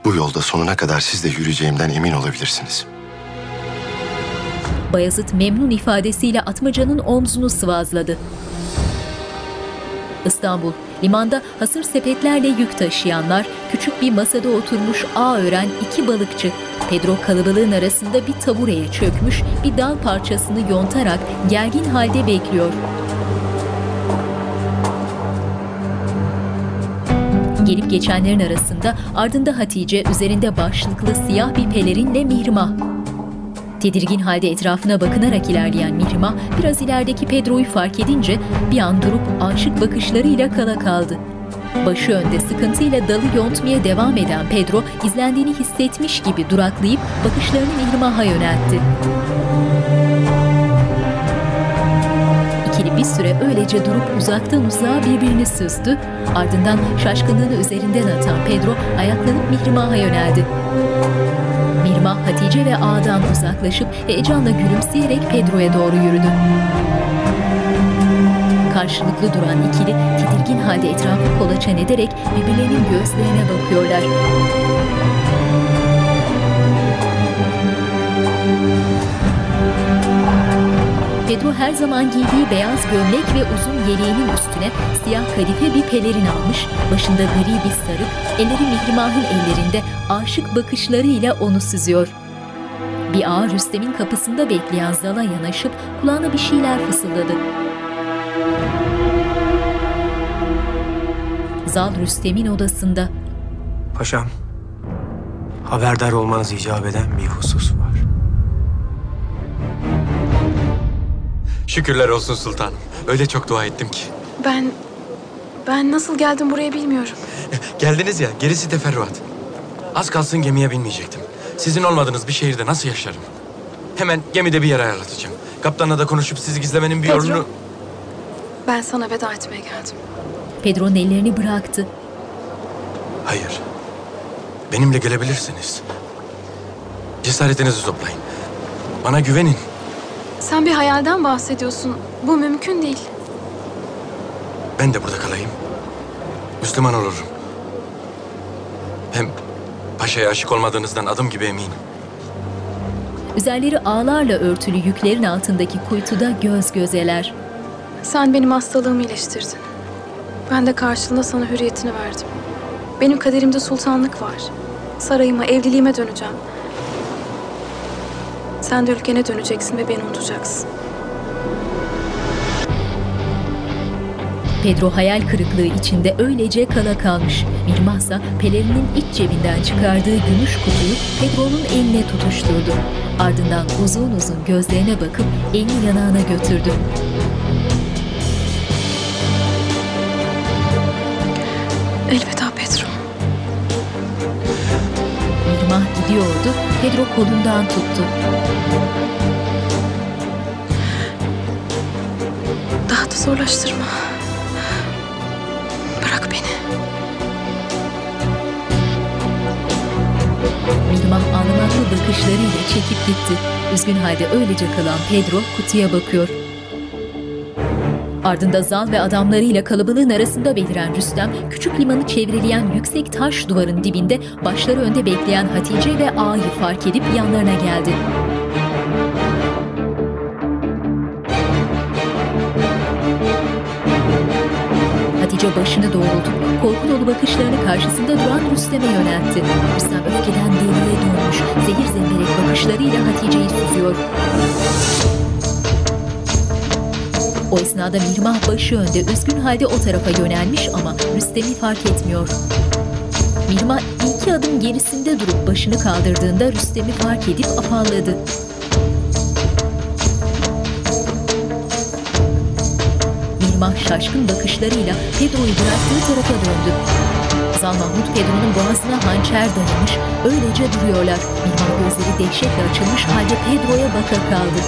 Bu yolda sonuna kadar siz de yürüyeceğimden emin olabilirsiniz. Bayezid memnun ifadesiyle Atmaca'nın omzunu sıvazladı. İstanbul, limanda hasır sepetlerle yük taşıyanlar, küçük bir masada oturmuş ağ ören iki balıkçı. Pedro kalabalığın arasında bir tabureye çökmüş, bir dal parçasını yontarak gergin halde bekliyor. Gelip geçenlerin arasında ardında Hatice üzerinde başlıklı siyah bir pelerinle Mihrimah. Tedirgin halde etrafına bakınarak ilerleyen Mihrimah biraz ilerideki Pedro'yu fark edince bir an durup aşık bakışlarıyla kala kaldı. Başı önde sıkıntıyla dalı yontmaya devam eden Pedro izlendiğini hissetmiş gibi duraklayıp bakışlarını Mihrimah'a yöneltti. İkili bir süre öylece durup uzaktan uzağa birbirini süzdü. Ardından şaşkınlığını üzerinden atan Pedro ayaklanıp Mihrimah'a yöneldi. Mihrimah Hatice ve ağadan uzaklaşıp heyecanla gülümseyerek Pedro'ya doğru yürüdü. Karşılıklı duran ikili tedirgin halde etrafı kolaçan ederek birbirlerinin gözlerine bakıyorlar. Pedro her zaman giydiği beyaz gömlek ve uzun yeleğinin üstüne siyah kadife bir pelerin almış, başında gri bir sarık, elleri Mihrimah'ın ellerinde aşık bakışlarıyla onu süzüyor. Bir ağa Rüstem'in kapısında bekleyen Zal'a yanaşıp kulağına bir şeyler fısıldadı. Zal Rüstem'in odasında. Paşam, haberdar olmanız icap eden bir husus Şükürler olsun sultanım. Öyle çok dua ettim ki. Ben... Ben nasıl geldim buraya bilmiyorum. Geldiniz ya, gerisi teferruat. Az kalsın gemiye binmeyecektim. Sizin olmadığınız bir şehirde nasıl yaşarım? Hemen gemide bir yer ayarlatacağım. Kaptanla da konuşup sizi gizlemenin bir Pedro. yolunu... Ben sana veda etmeye geldim. Pedro'nun ellerini bıraktı. Hayır. Benimle gelebilirsiniz. Cesaretinizi toplayın. Bana güvenin. Sen bir hayalden bahsediyorsun. Bu mümkün değil. Ben de burada kalayım. Müslüman olurum. Hem paşaya aşık olmadığınızdan adım gibi eminim. Üzerleri ağlarla örtülü yüklerin altındaki kuytuda göz gözeler. Sen benim hastalığımı iyileştirdin. Ben de karşılığında sana hürriyetini verdim. Benim kaderimde sultanlık var. Sarayıma, evliliğime döneceğim. Sen de ülkene döneceksin ve beni unutacaksın. Pedro hayal kırıklığı içinde öylece kala kalmış. Mirmah ise pelerinin iç cebinden çıkardığı gümüş kutuyu Pedro'nun eline tutuşturdu. Ardından uzun uzun gözlerine bakıp elini yanağına götürdü. Gidiyordu, Pedro kolundan tuttu. Daha da zorlaştırma. Bırak beni. Mirmah ağlamaklı bakışlarıyla çekip gitti. Üzgün halde öylece kalan Pedro kutuya bakıyor. Ardında Zal ve adamlarıyla kalabalığın arasında beliren Rüstem, küçük limanı çevreleyen yüksek taş duvarın dibinde başları önde bekleyen Hatice ve Ağa'yı fark edip yanlarına geldi. Hatice başını doğrultup korku dolu bakışlarını karşısında duran Rüstem'e yöneltti. Rüstem öfkeden deliye dönmüş, zehir zemberek bakışlarıyla Hatice'yi süzüyor. O esnada Mirmah başı önde üzgün halde o tarafa yönelmiş ama Rüstem'i fark etmiyor. Mirmah iki adım gerisinde durup başını kaldırdığında Rüstem'i fark edip afalladı. Mirmah şaşkın bakışlarıyla Pedro'yu bıraktığı tarafa döndü. Zal Mahmut Pedro'nun boğazına hançer dayamış, öylece duruyorlar. Mirmah gözleri dehşetle açılmış halde Pedro'ya baka kaldı.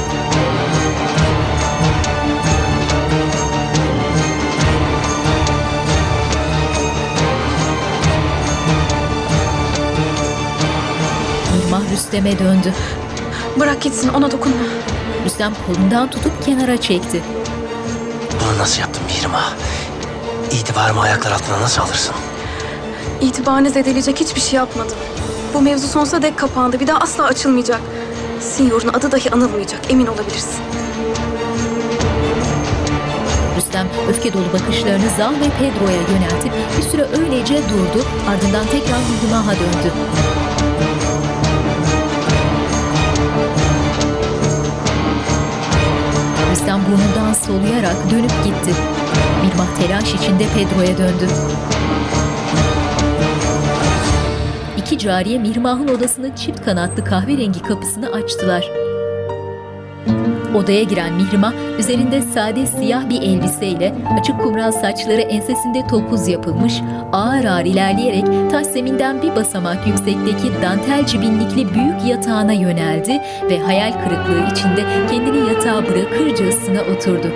Rüstem'e döndü. Bırak gitsin ona dokunma. Rüstem kolundan tutup kenara çekti. Bunu nasıl yaptın Mihrimah? İtibarımı ayaklar altına nasıl alırsın? İtibarını zedeleyecek hiçbir şey yapmadım. Bu mevzu sonsuza dek kapandı. Bir daha asla açılmayacak. Sinyor'un adı dahi anılmayacak. Emin olabilirsin. Rüstem öfke dolu bakışlarını Zal ve Pedro'ya yöneltip bir süre öylece durdu ardından tekrar Mihrimah'a döndü. Rüstem burnundan soluyarak dönüp gitti. Mirmah telaş içinde Pedro'ya döndü. İki cariye Mirmah'ın odasının çift kanatlı kahverengi kapısını açtılar. Odaya giren Mihrimah üzerinde sade siyah bir elbiseyle açık kumral saçları ensesinde topuz yapılmış ağır ağır ilerleyerek taş zeminden bir basamak yüksekteki dantel cibinlikli büyük yatağına yöneldi ve hayal kırıklığı içinde kendini yatağa bırakırcasına oturdu.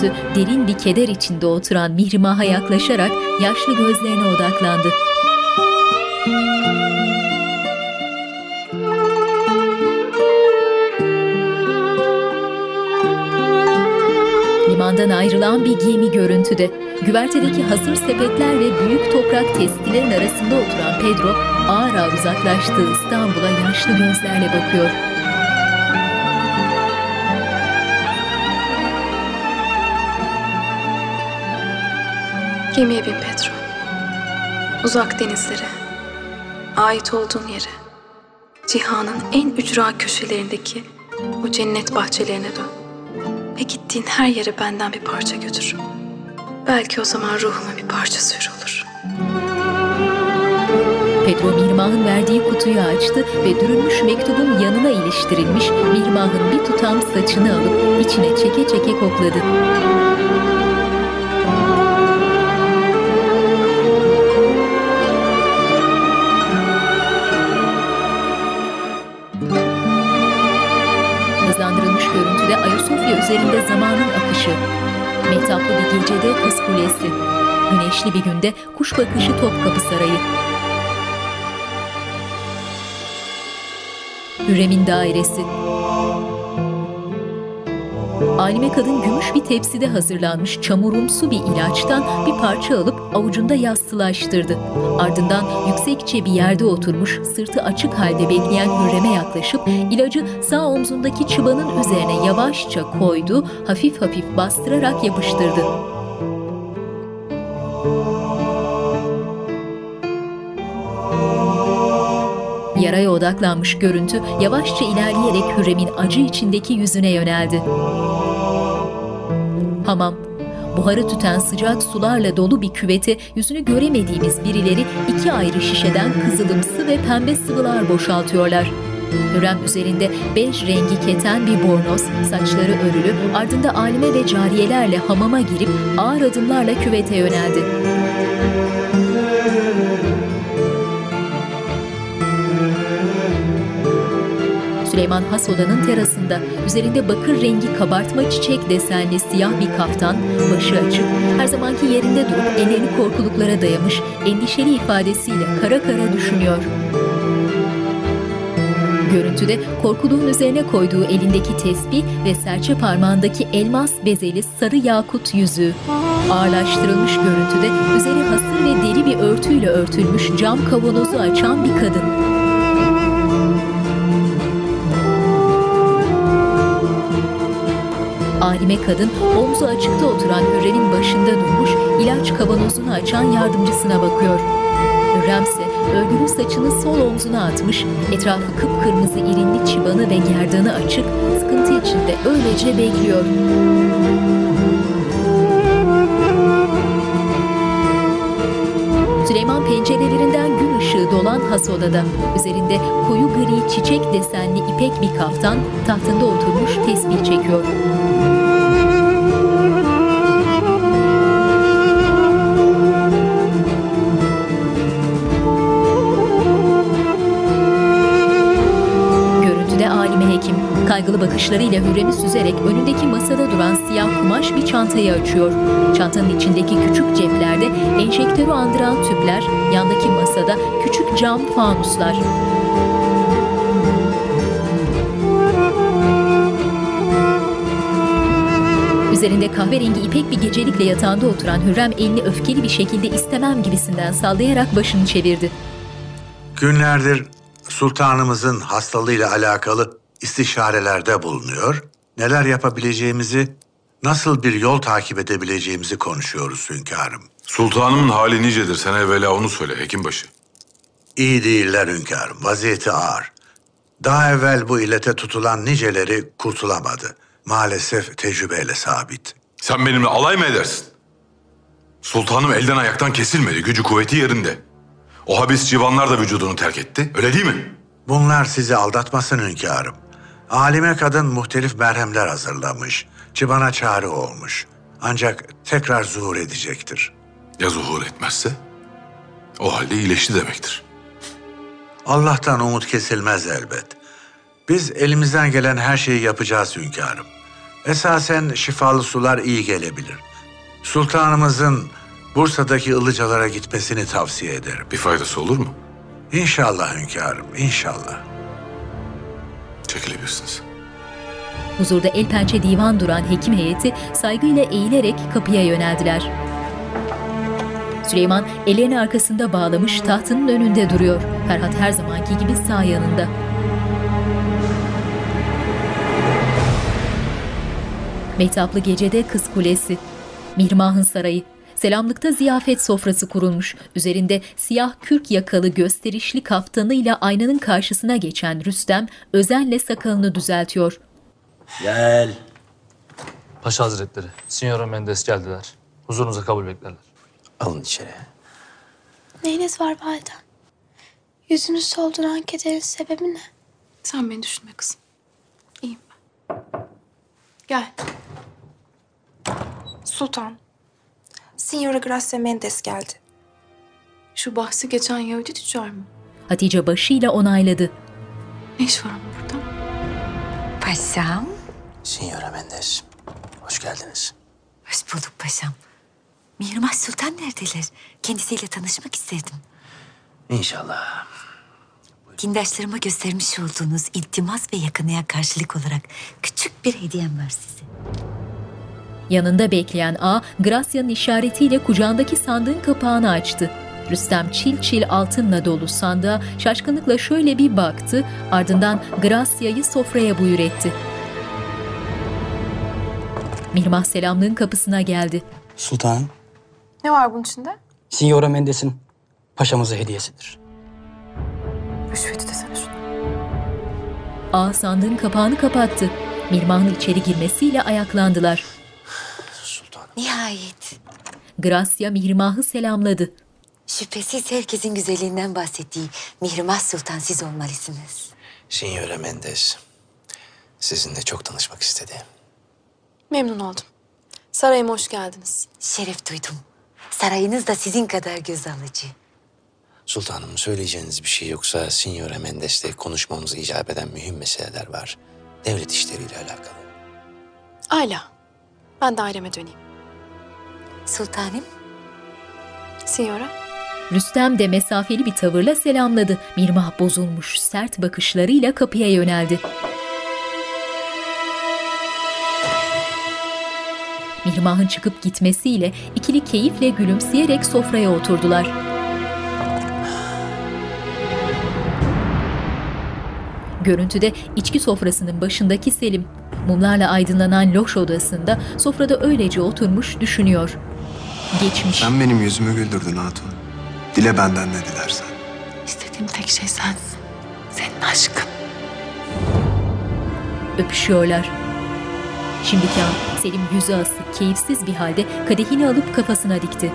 Görüntü derin bir keder içinde oturan Mihrimah'a yaklaşarak yaşlı gözlerine odaklandı. Limandan ayrılan bir gemi görüntüde. Güvertedeki hazır sepetler ve büyük toprak testilerin arasında oturan Pedro ağır ağır uzaklaştığı İstanbul'a yaşlı gözlerle bakıyor. Gemiye bin Pedro. Uzak denizlere, ait olduğun yere, cihanın en ücra köşelerindeki o cennet bahçelerine dön. Ve gittiğin her yere benden bir parça götür. Belki o zaman ruhuma bir parça sür olur. Pedro Mirmah'ın verdiği kutuyu açtı ve dürülmüş mektubun yanına iliştirilmiş Mirmah'ın bir tutam saçını alıp içine çeke çeke kokladı. Güneşli bir günde kuş bakışı Topkapı Sarayı. Hürrem'in dairesi. Alime kadın gümüş bir tepside hazırlanmış çamurumsu bir ilaçtan bir parça alıp avucunda yastılaştırdı. Ardından yüksekçe bir yerde oturmuş, sırtı açık halde bekleyen Hürrem'e yaklaşıp ilacı sağ omzundaki çıbanın üzerine yavaşça koydu, hafif hafif bastırarak yapıştırdı. Yaraya odaklanmış görüntü yavaşça ilerleyerek Hürrem'in acı içindeki yüzüne yöneldi. Hamam. Buharı tüten sıcak sularla dolu bir küvete yüzünü göremediğimiz birileri iki ayrı şişeden kızılımsı ve pembe sıvılar boşaltıyorlar. Hürrem üzerinde bej rengi keten bir bornoz, saçları örülü, ardında alime ve cariyelerle hamama girip ağır adımlarla küvete yöneldi. Süleyman Has odanın terasında, üzerinde bakır rengi kabartma çiçek desenli siyah bir kaftan, başı açık, her zamanki yerinde durup ellerini korkuluklara dayamış, endişeli ifadesiyle kara kara düşünüyor. Görüntüde korkuluğun üzerine koyduğu elindeki tesbih ve serçe parmağındaki elmas bezeli sarı yakut yüzüğü. Ağırlaştırılmış görüntüde üzeri hasır ve deri bir örtüyle örtülmüş cam kavanozu açan bir kadın. Alime kadın omzu açıkta oturan Hürrem'in başında durmuş ilaç kavanozunu açan yardımcısına bakıyor. Hürrem ise örgülü saçını sol omzuna atmış, etrafı kıpkırmızı irinli çıbanı ve gerdanı açık, sıkıntı içinde öylece bekliyor. Süleyman pencerelerinden dolan has odada. Üzerinde koyu gri çiçek desenli ipek bir kaftan tahtında oturmuş tesbih çekiyor. Görüntüde alime hekim kaygılı bakışlarıyla Hürrem'i süzerek önündeki masada duran siyah kumaş bir çantayı açıyor. Çantanın içindeki küçük ceplerde enjektörü andıran tüpler, yandaki masada küçük cam fanuslar. Üzerinde kahverengi ipek bir gecelikle yatağında oturan Hürrem elini öfkeli bir şekilde istemem gibisinden sallayarak başını çevirdi. Günlerdir sultanımızın hastalığıyla alakalı istişarelerde bulunuyor. Neler yapabileceğimizi, nasıl bir yol takip edebileceğimizi konuşuyoruz hünkârım. Sultanımın hali nicedir sen evvela onu söyle hekimbaşı. İyi değiller hünkârım, vaziyeti ağır. Daha evvel bu illete tutulan niceleri kurtulamadı. Maalesef tecrübeyle sabit. Sen benimle alay mı edersin? Sultanım elden ayaktan kesilmedi, gücü kuvveti yerinde. O habis civanlar da vücudunu terk etti, öyle değil mi? Bunlar sizi aldatmasın hünkârım. Alime kadın muhtelif merhemler hazırlamış. Çıbana çare olmuş. Ancak tekrar zuhur edecektir. Ya zuhur etmezse? O halde iyileşti demektir. Allah'tan umut kesilmez elbet. Biz elimizden gelen her şeyi yapacağız hünkârım. Esasen şifalı sular iyi gelebilir. Sultanımızın Bursa'daki ılıcalara gitmesini tavsiye ederim. Bir faydası olur mu? İnşallah hünkârım, inşallah. Çekilebilirsiniz. Huzurda el pençe divan duran hekim heyeti saygıyla eğilerek kapıya yöneldiler. Süleyman ellerini arkasında bağlamış tahtının önünde duruyor. Ferhat her zamanki gibi sağ yanında. Mehtaplı gecede Kız Kulesi, Mirmah'ın sarayı, Selamlıkta ziyafet sofrası kurulmuş. Üzerinde siyah kürk yakalı gösterişli kaftanıyla aynanın karşısına geçen Rüstem özenle sakalını düzeltiyor. Gel. Paşa Hazretleri, Signora Mendes geldiler. Huzurunuza kabul beklerler. Alın içeri. Neyiniz var validem? Yüzünü solduran kederin sebebi ne? Sen beni düşünme kızım. İyiyim ben. Gel. Sultan. Signora Gracia Mendes geldi. Şu bahsi geçen Yahudi tüccar mı? Hatice başıyla onayladı. Ne iş var onun burada? Paşam. Signora Mendes. Hoş geldiniz. Hoş bulduk paşam. Mihrimah Sultan neredeler? Kendisiyle tanışmak istedim. İnşallah. Kindaşlarıma göstermiş olduğunuz iltimas ve yakınıya karşılık olarak küçük bir hediyem var size. Yanında bekleyen A, Gracia'nın işaretiyle kucağındaki sandığın kapağını açtı. Rüstem çil çil altınla dolu sandığa şaşkınlıkla şöyle bir baktı, ardından Gracia'yı sofraya buyur etti. Mihrimah selamlığın kapısına geldi. Sultanım, Ne var bunun içinde? Signora Mendes'in paşamıza hediyesidir. Rüşveti desene şuna. A sandığın kapağını kapattı. Mihrimah'ın içeri girmesiyle ayaklandılar. Nihayet. Gracia Mihrimah'ı selamladı. Şüphesiz herkesin güzelliğinden bahsettiği Mihrimah Sultan siz olmalısınız. Signora Mendes sizinle çok tanışmak istedi. Memnun oldum. Sarayıma hoş geldiniz. Şeref duydum. Sarayınız da sizin kadar göz alıcı. Sultanım söyleyeceğiniz bir şey yoksa Signora Mendes'le konuşmamızı icap eden mühim meseleler var. Devlet işleriyle alakalı. Ayla. Ben daireme döneyim. Sultanım. Signora. Rüstem de mesafeli bir tavırla selamladı. Mirmah bozulmuş, sert bakışlarıyla kapıya yöneldi. Mirmah'ın çıkıp gitmesiyle ikili keyifle gülümseyerek sofraya oturdular. Görüntüde içki sofrasının başındaki Selim, mumlarla aydınlanan loş odasında sofrada öylece oturmuş düşünüyor. Geçmiş, Sen benim yüzümü güldürdün Hatun. Dile benden ne dilersen. İstediğim tek şey sensin. Senin aşkın. öpüşüyorlar. Şimdiki an Selim yüzü asık, keyifsiz bir halde kadehini alıp kafasına dikti.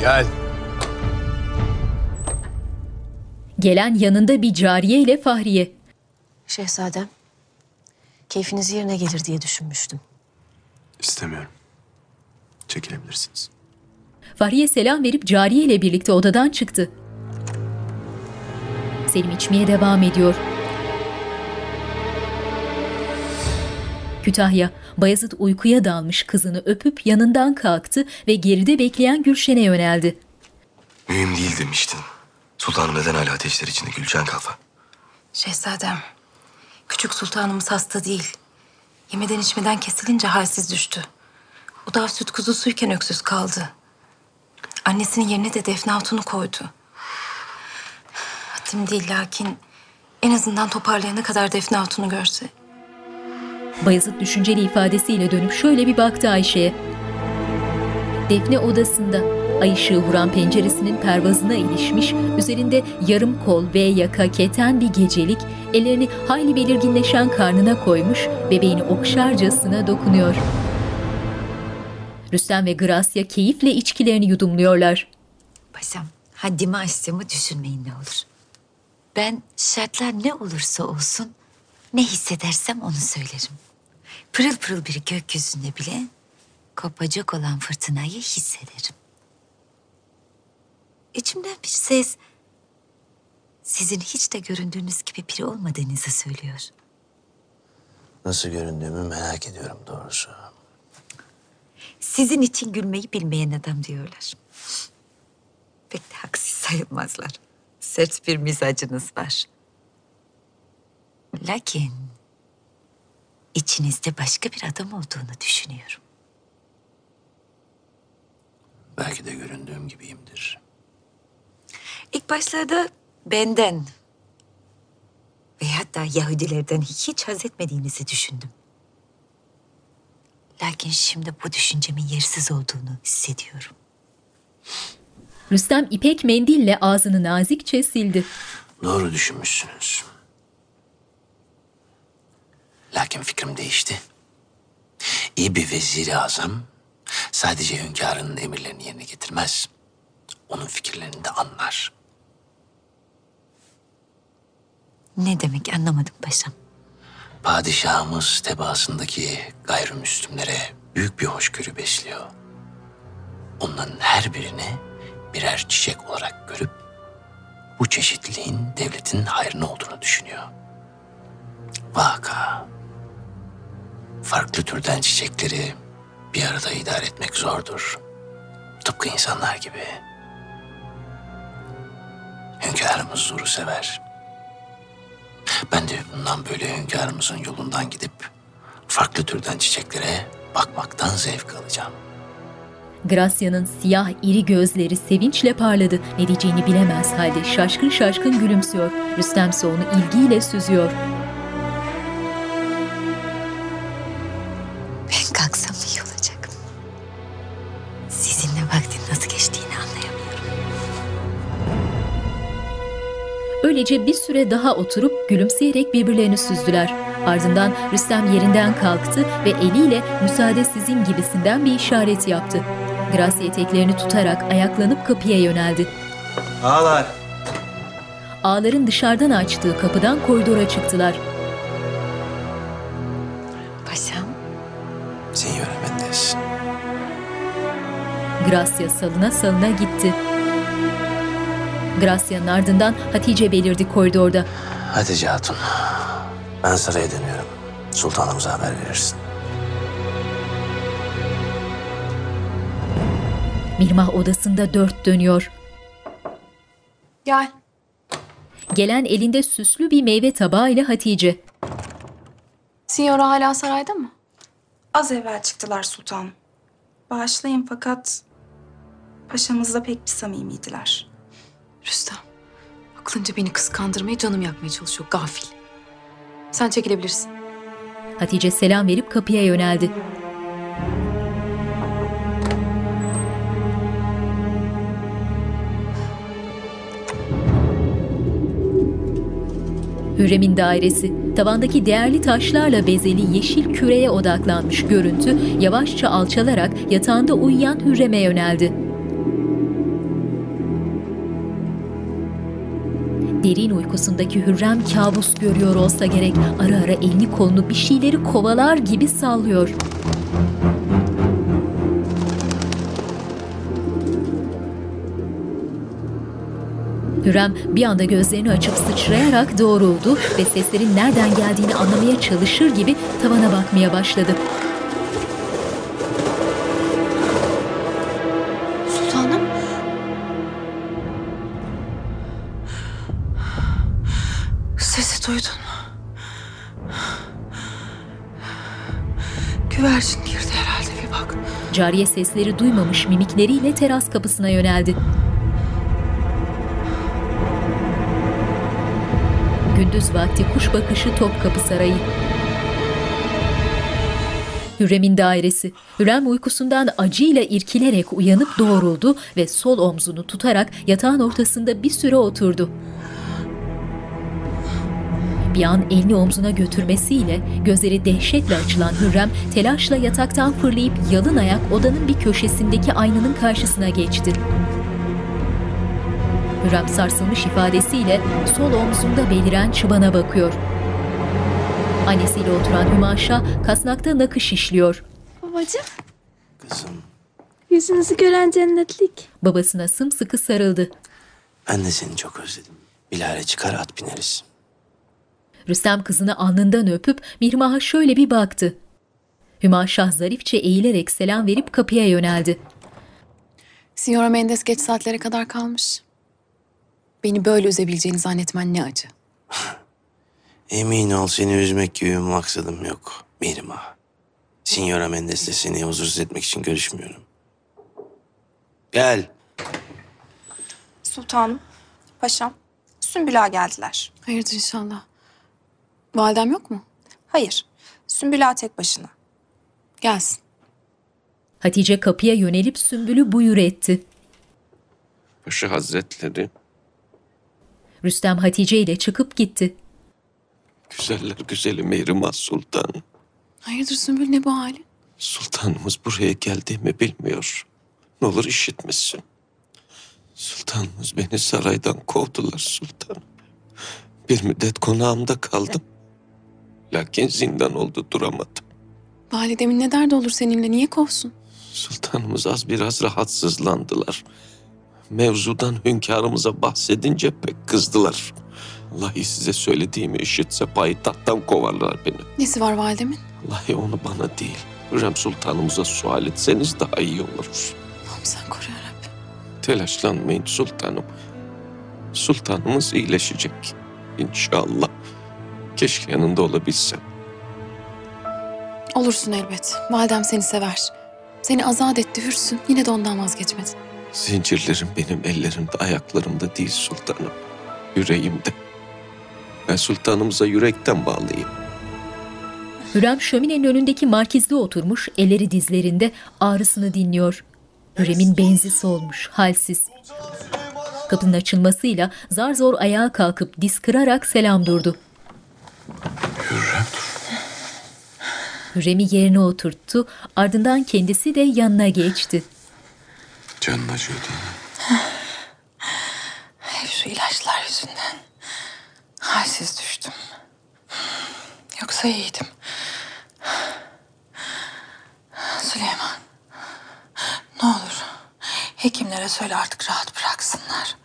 Gel. Gelen yanında bir cariye ile Fahriye. Şehzadem, keyfiniz yerine gelir diye düşünmüştüm. İstemiyorum. Çekilebilirsiniz. Fahriye selam verip cariye ile birlikte odadan çıktı. Selim içmeye devam ediyor. Kütahya, Bayezid uykuya dalmış kızını öpüp yanından kalktı ve geride bekleyen Gülşen'e yöneldi. Mühim değil demiştin. Sultanım neden hala ateşler içinde Gülcan Kalfa? Şehzadem, küçük sultanımız hasta değil. Yemeden içmeden kesilince halsiz düştü. O da süt kuzusuyken öksüz kaldı. Annesinin yerine de Defne Hatun'u koydu. Haddim değil lakin en azından toparlayana kadar Defne Hatun'u görse. Bayezid düşünceli ifadesiyle dönüp şöyle bir baktı Ayşe'ye. Defne odasında ay ışığı vuran penceresinin pervazına ilişmiş, üzerinde yarım kol ve yaka keten bir gecelik, ellerini hayli belirginleşen karnına koymuş, bebeğini okşarcasına dokunuyor. Rüstem ve Gracia keyifle içkilerini yudumluyorlar. Paşam, haddimi aştığımı düşünmeyin ne olur. Ben şartlar ne olursa olsun ne hissedersem onu söylerim. Pırıl pırıl bir gökyüzünde bile kopacak olan fırtınayı hissederim. İçimden bir ses sizin hiç de göründüğünüz gibi biri olmadığınızı söylüyor. Nasıl göründüğümü merak ediyorum doğrusu. Sizin için gülmeyi bilmeyen adam diyorlar. Pek de haksız sayılmazlar. Sert bir mizacınız var. Lakin içinizde başka bir adam olduğunu düşünüyorum. Belki de göründüğüm gibiyimdir. İlk başlarda benden ve hatta Yahudilerden hiç haz etmediğinizi düşündüm. Lakin şimdi bu düşüncemin yersiz olduğunu hissediyorum. Rüstem ipek mendille ağzını nazikçe sildi. Doğru düşünmüşsünüz. Lakin fikrim değişti. İyi bir vezir-i azam sadece hünkârının emirlerini yerine getirmez. Onun fikirlerini de anlar. Ne demek anlamadım paşam. Padişahımız tebaasındaki gayrimüslimlere büyük bir hoşgörü besliyor. Onların her birini birer çiçek olarak görüp bu çeşitliliğin devletin hayrına olduğunu düşünüyor. Vaka. Farklı türden çiçekleri bir arada idare etmek zordur. Tıpkı insanlar gibi. Hünkârımız huzuru sever. Ben de bundan böyle hünkârımızın yolundan gidip farklı türden çiçeklere bakmaktan zevk alacağım. Gracia'nın siyah iri gözleri sevinçle parladı. Ne diyeceğini bilemez halde şaşkın şaşkın gülümsüyor. Rüstem ise onu ilgiyle süzüyor. Öylece bir süre daha oturup gülümseyerek birbirlerini süzdüler. Ardından Rüstem yerinden kalktı ve eliyle müsaade sizin gibisinden bir işaret yaptı. Gracia eteklerini tutarak ayaklanıp kapıya yöneldi. Ağlar. Ağların dışarıdan açtığı kapıdan koridora çıktılar. Paşam. Signora Mendes. Gracia salına salına gitti. Gracia'nın ardından Hatice belirdi koridorda. Hatice Hatun. Ben saraya dönüyorum. Sultanımıza haber verirsin. Mirmah odasında dört dönüyor. Gel. Gelen elinde süslü bir meyve tabağıyla Hatice. Signora hala sarayda mı? Az evvel çıktılar sultanım. Bağışlayın fakat paşamızla pek bir samimiydiler. Rüstem. Aklınca beni kıskandırmaya, canım yakmaya çalışıyor. Gafil. Sen çekilebilirsin. Hatice selam verip kapıya yöneldi. Hürrem'in dairesi, tavandaki değerli taşlarla bezeli yeşil küreye odaklanmış görüntü yavaşça alçalarak yatağında uyuyan Hürrem'e yöneldi. Derin uykusundaki Hürrem kabus görüyor olsa gerek. Ara ara elini kolunu bir şeyleri kovalar gibi sallıyor. Hürrem bir anda gözlerini açıp sıçrayarak doğruldu ve seslerin nereden geldiğini anlamaya çalışır gibi tavana bakmaya başladı. Cariye sesleri duymamış mimikleriyle teras kapısına yöneldi. Gündüz vakti kuş bakışı Topkapı Sarayı. Hürrem'in dairesi. Hürrem uykusundan acıyla irkilerek uyanıp doğruldu ve sol omzunu tutarak yatağın ortasında bir süre oturdu. Bir an elini omzuna götürmesiyle gözleri dehşetle açılan Hürrem telaşla yataktan fırlayıp yalın ayak odanın bir köşesindeki aynanın karşısına geçti. Hürrem sarsılmış ifadesiyle sol omzunda beliren çıbana bakıyor. Annesiyle oturan Hümaşa kasnakta nakış işliyor. Babacığım. Kızım Yüzünüzü gören cennetlik. Babasına sımsıkı sarıldı. ben de seni çok özledim. Bilare çıkar at bineriz. Rüstem kızını alnından öpüp Mirmah'a şöyle bir baktı. Hümaşah zarifçe eğilerek selam verip kapıya yöneldi. Signora Mendes geç saatlere kadar kalmış. Beni böyle üzebileceğini zannetmen ne acı. Emin ol seni üzmek gibi bir maksadım yok. Mirma. Signora Mendes'le seni huzursuz etmek için görüşmüyorum. Gel. Sultanım, paşam, Sümbüla geldiler. Hayırdır inşallah. Validem yok mu? Hayır, Sümbüla tek başına. Gelsin. Hatice kapıya yönelip Sümbül'ü buyur etti. Paşa Hazretleri, Rüstem Hatice ile çıkıp gitti. güzeller güzeli Mihrimah Sultan. Hayırdır Sümbül ne bu hali? Sultanımız buraya geldiğimi bilmiyor. Ne olur işitmesin. Sultanımız beni saraydan kovdular sultanım. Bir müddet konağımda kaldım. Lakin zindan oldu duramadım. Validemin ne derdi olur seninle niye kovsun? Sultanımız az biraz rahatsızlandılar. Mevzudan hünkârımıza bahsedince pek kızdılar. Vallahi size söylediğimi işitse payitahttan kovarlar beni. Nesi var validemin? Vallahi onu bana değil, Hürrem Sultanımıza sual etseniz daha iyi olur. sen koru yarabbim. Telaşlanmayın sultanım. Sultanımız iyileşecek. İnşallah. Keşke yanında olabilsem. Olursun elbet. Validem seni sever. Seni azat etti, hürsün. Yine de ondan vazgeçmedin. Zincirlerim benim ellerimde, ayaklarımda değil sultanım. Yüreğimde. Ben sultanımıza yürekten bağlıyım. Hürrem şöminenin önündeki markizde oturmuş, elleri dizlerinde ağrısını dinliyor. Hürrem'in benzi solmuş, halsiz. Kapının açılmasıyla zar zor ayağa kalkıp diz kırarak selam durdu. Hürrem. Hürrem'i yerine oturttu, ardından kendisi de yanına geçti. Canın acıyor değil mi? Hep şu ilaçlar yüzünden. Halsiz düştüm. Yoksa iyiydim. Süleyman. Ne olur. Hekimlere söyle artık rahat bıraksınlar.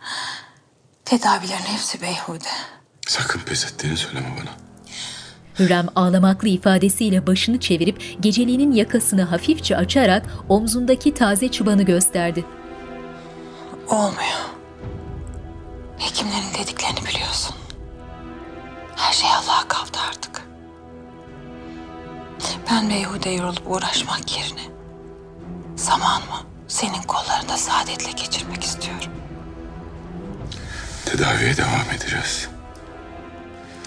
Tedavilerin hepsi beyhude. Sakın pes ettiğini söyleme bana. Hürrem ağlamaklı ifadesiyle başını çevirip geceliğinin yakasını hafifçe açarak omzundaki taze çıbanı gösterdi. Olmuyor. Hekimlerin dediklerini biliyorsun. Her şey Allah'a kaldı artık. Ben beyhude yorulup uğraşmak yerine zamanımı senin kollarında saadetle geçirmek istiyorum. Tedaviye devam edeceğiz.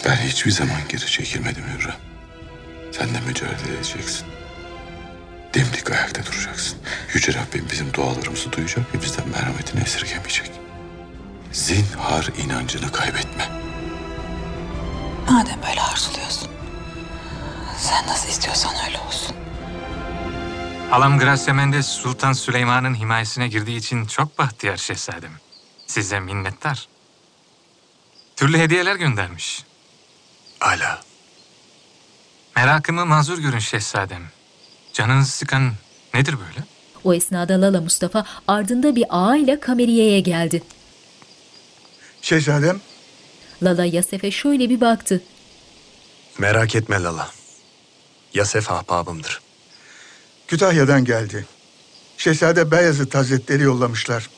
Ben hiçbir zaman geri çekilmedim Hürrem. Sen de mücadele edeceksin. Dimdik ayakta duracaksın. Yüce Rabbim bizim dualarımızı duyacak ve bizden merhametini esirgemeyecek. Zinhar inancını kaybetme. Madem böyle arzuluyorsun. Sen nasıl istiyorsan öyle olsun. Halam Gracia Mendes Sultan Süleyman'ın himayesine girdiği için çok bahtiyar şehzadem. Size minnettar. Türlü hediyeler göndermiş. Ala. Merakımı mazur görün şehzadem. Canınızı sıkan nedir böyle? O esnada Lala Mustafa ardında bir ağayla kameriyeye geldi. Şehzadem. Lala Yasef'e şöyle bir baktı. Merak etme Lala. Yasef ahbabımdır. Kütahya'dan geldi. Şehzade Beyazıt Hazretleri yollamışlar.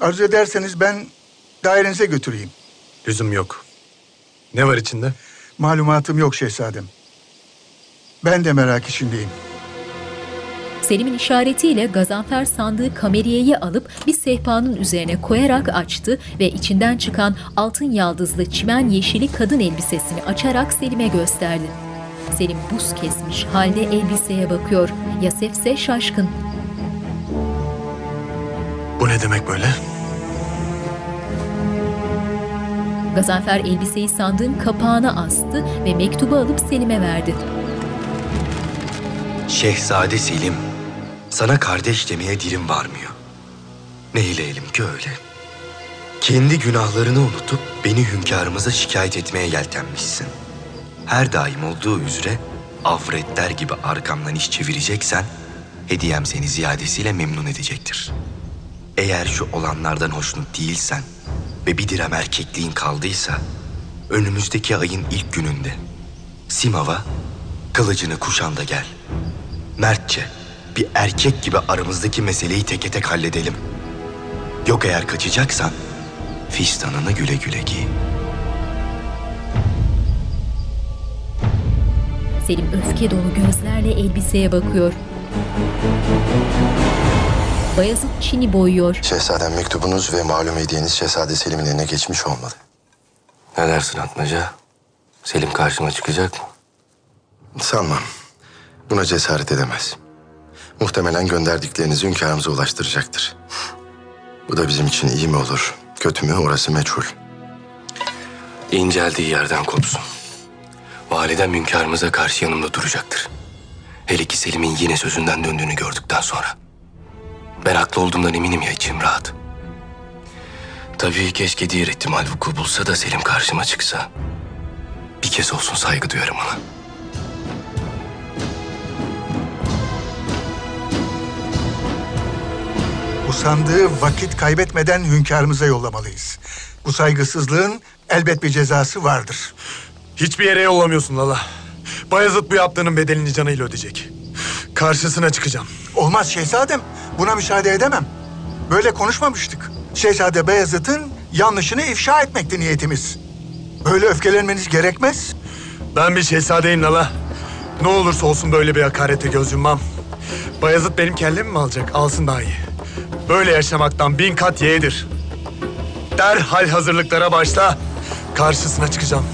Arzu ederseniz ben dairenize götüreyim. Lüzum yok. Ne var içinde? Malumatım yok şehzadem. Ben de merak içindeyim. Selim'in işaretiyle Gazanfer sandığı kameriyeyi alıp bir sehpanın üzerine koyarak açtı ve içinden çıkan altın yaldızlı çimen yeşili kadın elbisesini açarak Selim'e gösterdi. Selim buz kesmiş halde elbiseye bakıyor. Yasef ise şaşkın. Bu ne demek böyle? Gazanfer elbiseyi sandığın kapağına astı ve mektubu alıp Selim'e verdi. Şehzade Selim, sana kardeş demeye dilim varmıyor. Ne eyleyelim ki öyle. Kendi günahlarını unutup beni hünkârımıza şikayet etmeye yeltenmişsin. Her daim olduğu üzere avretler gibi arkamdan iş çevireceksen, hediyem seni ziyadesiyle memnun edecektir. Eğer şu olanlardan hoşnut değilsen ve bir direm erkekliğin kaldıysa, önümüzdeki ayın ilk gününde Simav'a kılıcını kuşan da gel. Mertçe bir erkek gibi aramızdaki meseleyi teke tek halledelim. Yok eğer kaçacaksan fistanını güle güle giy. Selim öfke dolu gözlerle elbiseye bakıyor. Bayazıt Çin'i boyuyor. Şehzadem mektubunuz ve malum hediyeniz Şehzade Selim'in eline geçmiş olmalı. Ne dersin Atmaca? Selim karşıma çıkacak mı? Sanmam. Buna cesaret edemez. Muhtemelen gönderdiklerinizi hünkârımıza ulaştıracaktır. Bu da bizim için iyi mi olur, kötü mü orası meçhul. İnceldiği yerden kopsun. Validem hünkârımıza karşı yanımda duracaktır. Hele ki Selim'in yine sözünden döndüğünü gördükten sonra. Ben haklı olduğumdan eminim ya içim rahat. Tabii keşke diğer ihtimal vuku bulsa da Selim karşıma çıksa. Bir kez olsun saygı duyarım ona. Bu sandığı vakit kaybetmeden hünkârımıza yollamalıyız. Bu saygısızlığın elbet bir cezası vardır. Hiçbir yere yollamıyorsun Lala. Bayezid bu yaptığının bedelini canıyla ödeyecek. Karşısına çıkacağım. Olmaz şehzadem. Buna müsaade edemem. Böyle konuşmamıştık. Şehzade Beyazıt'ın yanlışını ifşa etmekti niyetimiz. Böyle öfkelenmeniz gerekmez. Ben bir şehzadeyim Lala. Ne olursa olsun böyle bir hakarete göz yummam. Bayezid benim kellemi mi alacak? Alsın daha iyi. Böyle yaşamaktan bin kat yeğdir. Derhal hazırlıklara başla. Karşısına çıkacağım.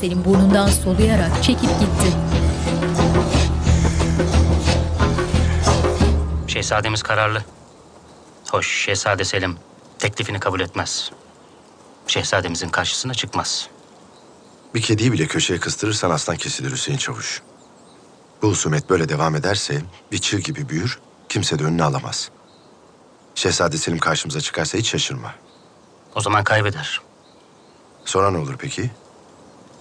Selim burnundan soluyarak çekip gitti. Şehzademiz kararlı. Hoş Şehzade Selim teklifini kabul etmez. Şehzademizin karşısına çıkmaz. Bir kediyi bile köşeye kıstırırsan aslan kesilir Hüseyin Çavuş. Bu husumet böyle devam ederse bir çığ gibi büyür, kimse de önüne alamaz. Şehzade Selim karşımıza çıkarsa hiç şaşırma. O zaman kaybeder. Sonra ne olur peki?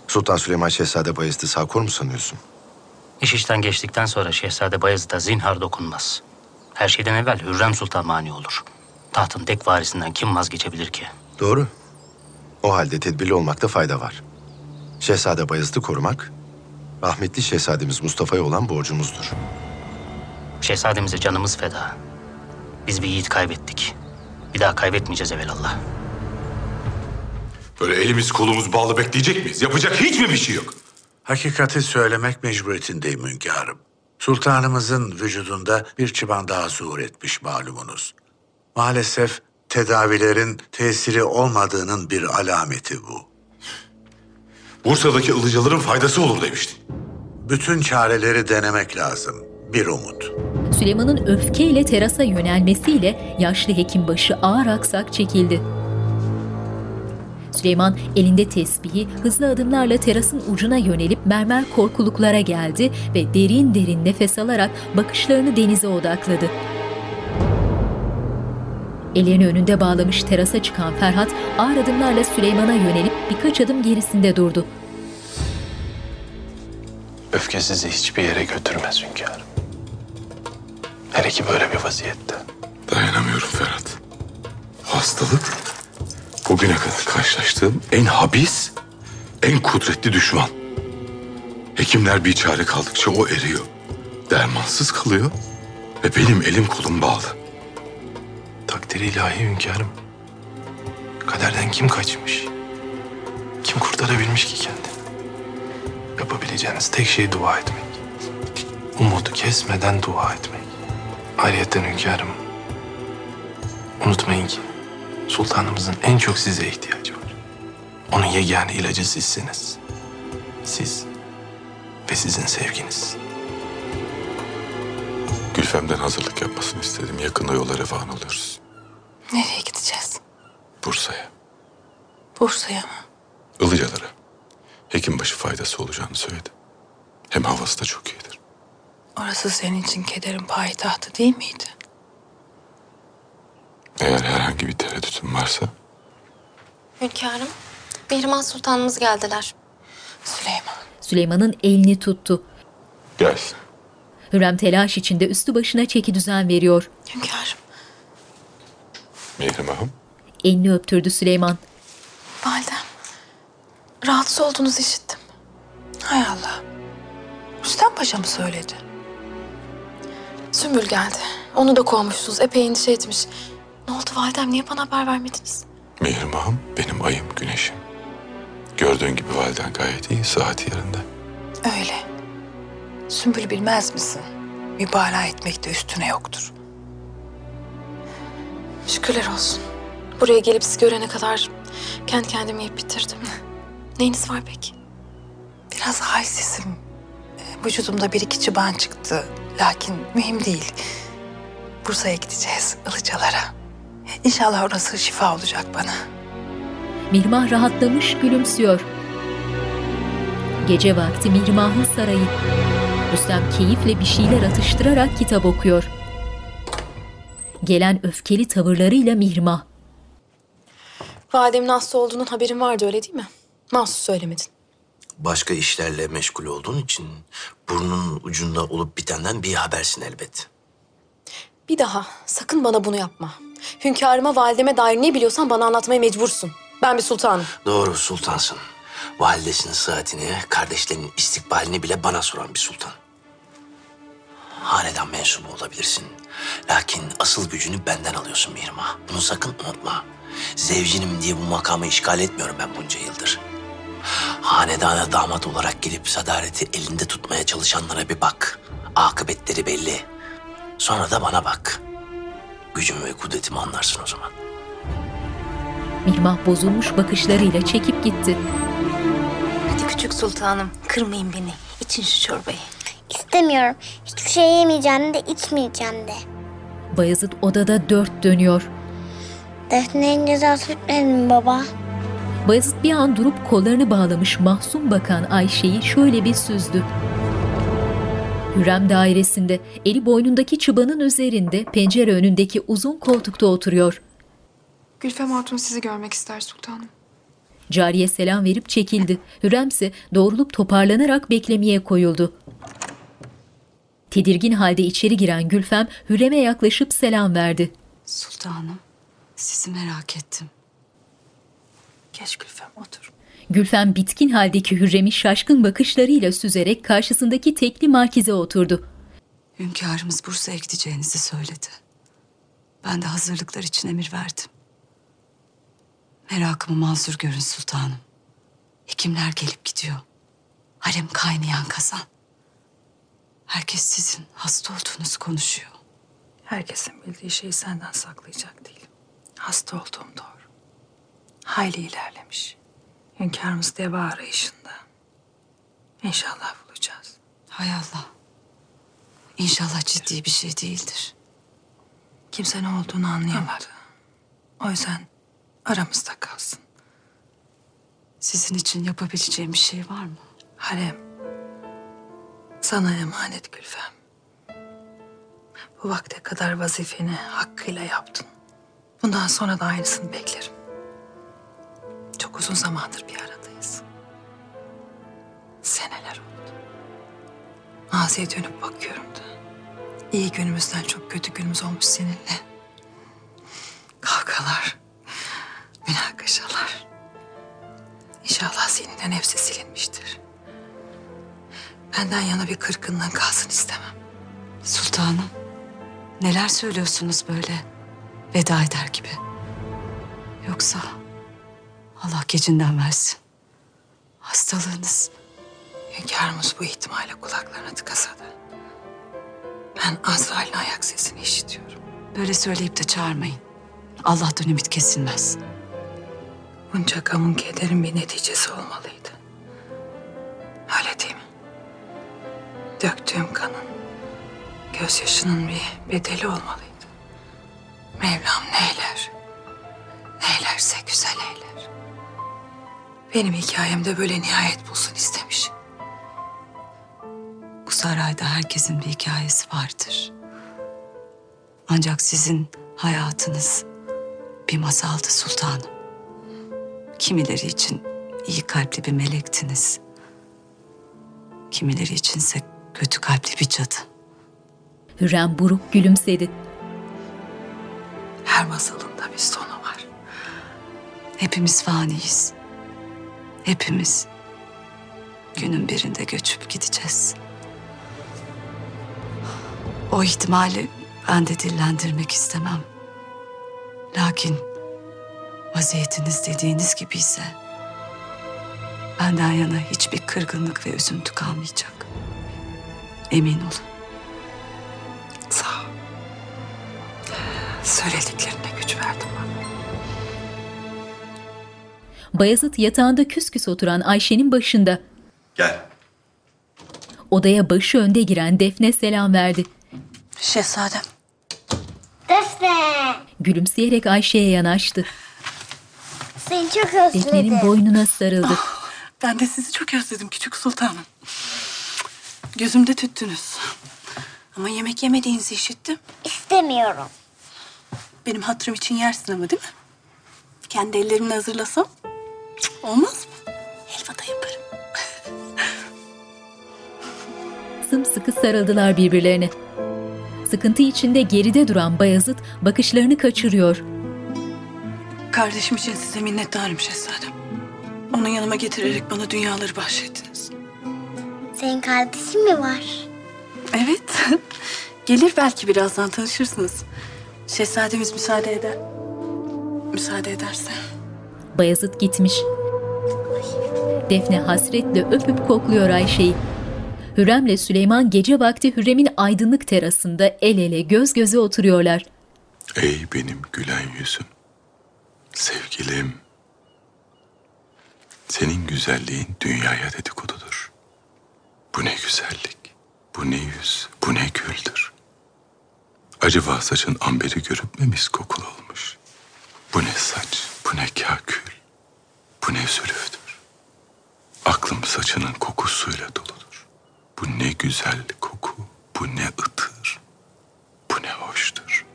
Sultan Süleyman Şehzade Bayezid'i sağ kor mu sanıyorsun? İş işten geçtikten sonra Şehzade Bayezid'e zinhar dokunmaz. Her şeyden evvel Hürrem Sultan mani olur. Tahtın tek varisinden kim vazgeçebilir ki? Doğru. O halde tedbirli olmakta fayda var. Şehzade Bayezid'i korumak, rahmetli şehzademiz Mustafa'ya olan borcumuzdur. Şehzademize canımız feda. Biz bir yiğit kaybettik. Bir daha kaybetmeyeceğiz evelallah. Böyle elimiz kolumuz bağlı bekleyecek miyiz? Yapacak hiç mi bir şey yok? Hakikati söylemek mecburiyetindeyim hünkârım. Sultanımızın vücudunda bir çıban daha zuhur etmiş malumunuz. Maalesef tedavilerin tesiri olmadığının bir alameti bu. Bursa'daki ılıcaların faydası olur demiştin. Bütün çareleri denemek lazım. Bir umut. Süleyman'ın öfkeyle terasa yönelmesiyle yaşlı hekimbaşı ağır aksak çekildi. Süleyman elinde tesbihi hızlı adımlarla terasın ucuna yönelip mermer korkuluklara geldi ve derin derin nefes alarak bakışlarını denize odakladı. Ellerini önünde bağlamış terasa çıkan Ferhat ağır adımlarla Süleyman'a yönelip birkaç adım gerisinde durdu. Öfke sizi hiçbir yere götürmez hünkârım. Hele ki böyle bir vaziyette. Dayanamıyorum Ferhat. Hastalık bugüne kadar karşılaştığım en habis, en kudretli düşman. Hekimler bir çare kaldıkça o eriyor. Dermansız kalıyor ve benim elim kolum bağlı. Takdiri ilahi hünkârım. Kaderden kim kaçmış? Kim kurtarabilmiş ki kendini? Yapabileceğiniz tek şey dua etmek. Umudu kesmeden dua etmek. Ayrıyeten hünkârım. Unutmayın ki sultanımızın en çok size ihtiyacı var. Onun yegane ilacı sizsiniz. Siz ve sizin sevginiz. Gülfem'den hazırlık yapmasını istedim. Yakında yola revan alıyoruz. Nereye gideceğiz? Bursa'ya, Bursa'ya mı? Ilıcalara. Hekimbaşı faydası olacağını söyledi. Hem havası da çok iyidir. Orası senin için kederin payitahtı değil miydi? Eğer herhangi bir tereddütün varsa Hünkârım, Mihrimah Sultanımız geldiler. Süleyman. Süleyman'ın elini tuttu. gelsin. Hürrem telaş içinde üstü başına çeki düzen veriyor. Hünkârım. Mihrimah'ım. Elini öptürdü Süleyman. Validem. Rahatsız olduğunuzu işittim. Hay Allah. Rüstem Paşa mı söyledi? Sümbül geldi. Onu da kovmuşsunuz. Epey endişe etmiş. Ne oldu validem? Niye bana haber vermediniz? Mihrimah'ım benim ayım, güneşim. Gördüğün gibi validen gayet iyi, saati yerinde. Öyle. Sümbül bilmez misin? Mübalağa etmekte üstüne yoktur. Şükürler olsun. Buraya gelip sizi görene kadar kendi kendimi yiyip bitirdim. Neyiniz var peki? Biraz halsizim. Ee, Vücudumda bir iki çıban çıktı. Lakin mühim değil. Bursa'ya gideceğiz, Ilıcalara. İnşallah orası şifa olacak bana. Mihrimah rahatlamış gülümsüyor. Gece vakti Mihrimah'ın sarayı. Rüstem keyifle bir şeyler atıştırarak kitap okuyor. Gelen öfkeli tavırlarıyla Mihrimah. Validemin hasta olduğunun haberin vardı öyle değil mi? Mahsus söylemedin. Başka işlerle meşgul olduğun için burnunun ucunda olup bitenden bir habersin elbet. Bir daha sakın bana bunu yapma. Hünkârıma, valideme dair ne biliyorsan bana anlatmaya mecbursun. Ben bir sultanım. Doğru sultansın. Validesinin sıhhatini, kardeşlerinin istikbalini bile bana soran bir sultan. hanedan mensubu olabilirsin. Lakin asıl gücünü benden alıyorsun Mihrimah. Bunu sakın unutma. Zevcinim diye bu makamı işgal etmiyorum ben bunca yıldır. Hanedana damat olarak gelip sadareti elinde tutmaya çalışanlara bir bak. Akıbetleri belli. Sonra da bana bak. Gücümü ve kudretimi anlarsın o zaman. Mihmah bozulmuş bakışlarıyla çekip gitti. Hadi küçük sultanım kırmayın beni. İçin şu çorbayı. İstemiyorum. Hiçbir şey yemeyeceğim de içmeyeceğim de. Bayezid odada dört dönüyor. Defne'nin cezası bitmedi mi baba? Bayezid bir an durup kollarını bağlamış mahzun bakan Ayşe'yi şöyle bir süzdü. Hürrem dairesinde eli boynundaki çıbanın üzerinde pencere önündeki uzun koltukta oturuyor. Gülfem Hatun sizi görmek ister sultanım. Cariye selam verip çekildi. Hürrem ise doğrulup toparlanarak beklemeye koyuldu. Tedirgin halde içeri giren Gülfem Hürrem'e yaklaşıp selam verdi. Sultanım, sizi merak ettim. Geç Gülfem otur. Gülfem bitkin haldeki Hürrem'i şaşkın bakışlarıyla süzerek karşısındaki tekli markize oturdu. Hünkârımız Bursa'ya gideceğinizi söyledi. Ben de hazırlıklar için emir verdim. Merakımı mazur görün sultanım. Hekimler gelip gidiyor. Harem kaynayan kazan. Herkes sizin hasta olduğunuzu konuşuyor. Herkesin bildiği şeyi senden saklayacak değilim. Hasta olduğum doğru. Hayli ilerlemiş. Hünkârımız deva arayışında. İnşallah bulacağız. Hay Allah. İnşallah ciddi bir şey değildir. Kimse ne olduğunu anlayamadı. O yüzden aramızda kalsın. Sizin için yapabileceğim bir şey var mı? Harem. Sana emanet Gülfem. Bu vakte kadar vazifeni hakkıyla yaptın. Bundan sonra da aynısını beklerim. Çok uzun zamandır bir aradayız. Seneler oldu. Maziye dönüp bakıyorum da. İyi günümüzden çok kötü günümüz olmuş seninle. Kavgalar, münakaşalar. İnşallah seninle hepsi silinmiştir. Benden yana bir kırgınlığın kalsın istemem. Sultanım, neler söylüyorsunuz böyle veda eder gibi? Yoksa Allah gecinden versin. Hastalığınız Hünkârımız bu ihtimale kulaklarını tıkasa da. Ben Azrail'in ayak sesini işitiyorum. böyle söyleyip de çağırmayın. Allah'tan ümit kesilmez. Bunca gamın kederin bir neticesi olmalıydı. Öyle değil mi? Döktüğüm kanın, gözyaşının bir bedeli olmalıydı. Mevlam neyler, neylerse güzel eyler. Benim hikayemde böyle nihayet bulsun istemiş. Bu sarayda herkesin bir hikayesi vardır. Ancak sizin hayatınız bir masaldı sultanım. Kimileri için iyi kalpli bir melektiniz. Kimileri içinse kötü kalpli bir cadı. Hürrem buruk gülümsedi. Her masalın da bir sonu var. Hepimiz faniyiz. Hepimiz günün birinde göçüp gideceğiz. O ihtimali ben de dillendirmek istemem. Lakin vaziyetiniz dediğiniz gibi ise benden yana hiçbir kırgınlık ve üzüntü kalmayacak. Emin olun. Sağ ol. Söylediklerine güç verdin bana. Bayezid yatağında küs küs oturan Ayşe'nin başında. Gel. Odaya başı önde giren Defne selam verdi. Şehzadem. Defne. Gülümseyerek Ayşe'ye yanaştı. Seni çok özledim. Defne'nin boynuna sarıldı. Ben de sizi çok özledim küçük sultanım. Gözümde tüttünüz. Ama yemek yemediğinizi işittim. İstemiyorum. Benim hatırım için yersin ama değil mi? Kendi ellerimle hazırlasam cık, olmaz mı? Helva da yaparım. Sımsıkı sarıldılar birbirlerine. Sıkıntı içinde geride duran Bayezid bakışlarını kaçırıyor. Kardeşim için size minnettarım şehzadem. Onu yanıma getirerek bana dünyaları bahşettiniz. Senin kardeşin mi var? Evet. Gelir belki birazdan tanışırsınız. Şehzademiz müsaade eder. Müsaade ederse. Bayezid gitmiş. Defne hasretle öpüp kokluyor Ayşe'yi. Hürrem'le Süleyman gece vakti Hürrem'in aydınlık terasında el ele göz göze oturuyorlar. Ey benim gülen yüzüm. Sevgilim. Senin güzelliğin dünyaya dedikodudur. Bu ne güzellik, bu ne yüz, bu ne güldür. Acaba saçın amberi görüp mü mis kokulu olmuş? Bu ne saç, bu ne kakül, bu ne zülüftür. Aklım saçının kokusuyla doludur. Bu ne güzel koku, bu ne ıtır, bu ne hoştur.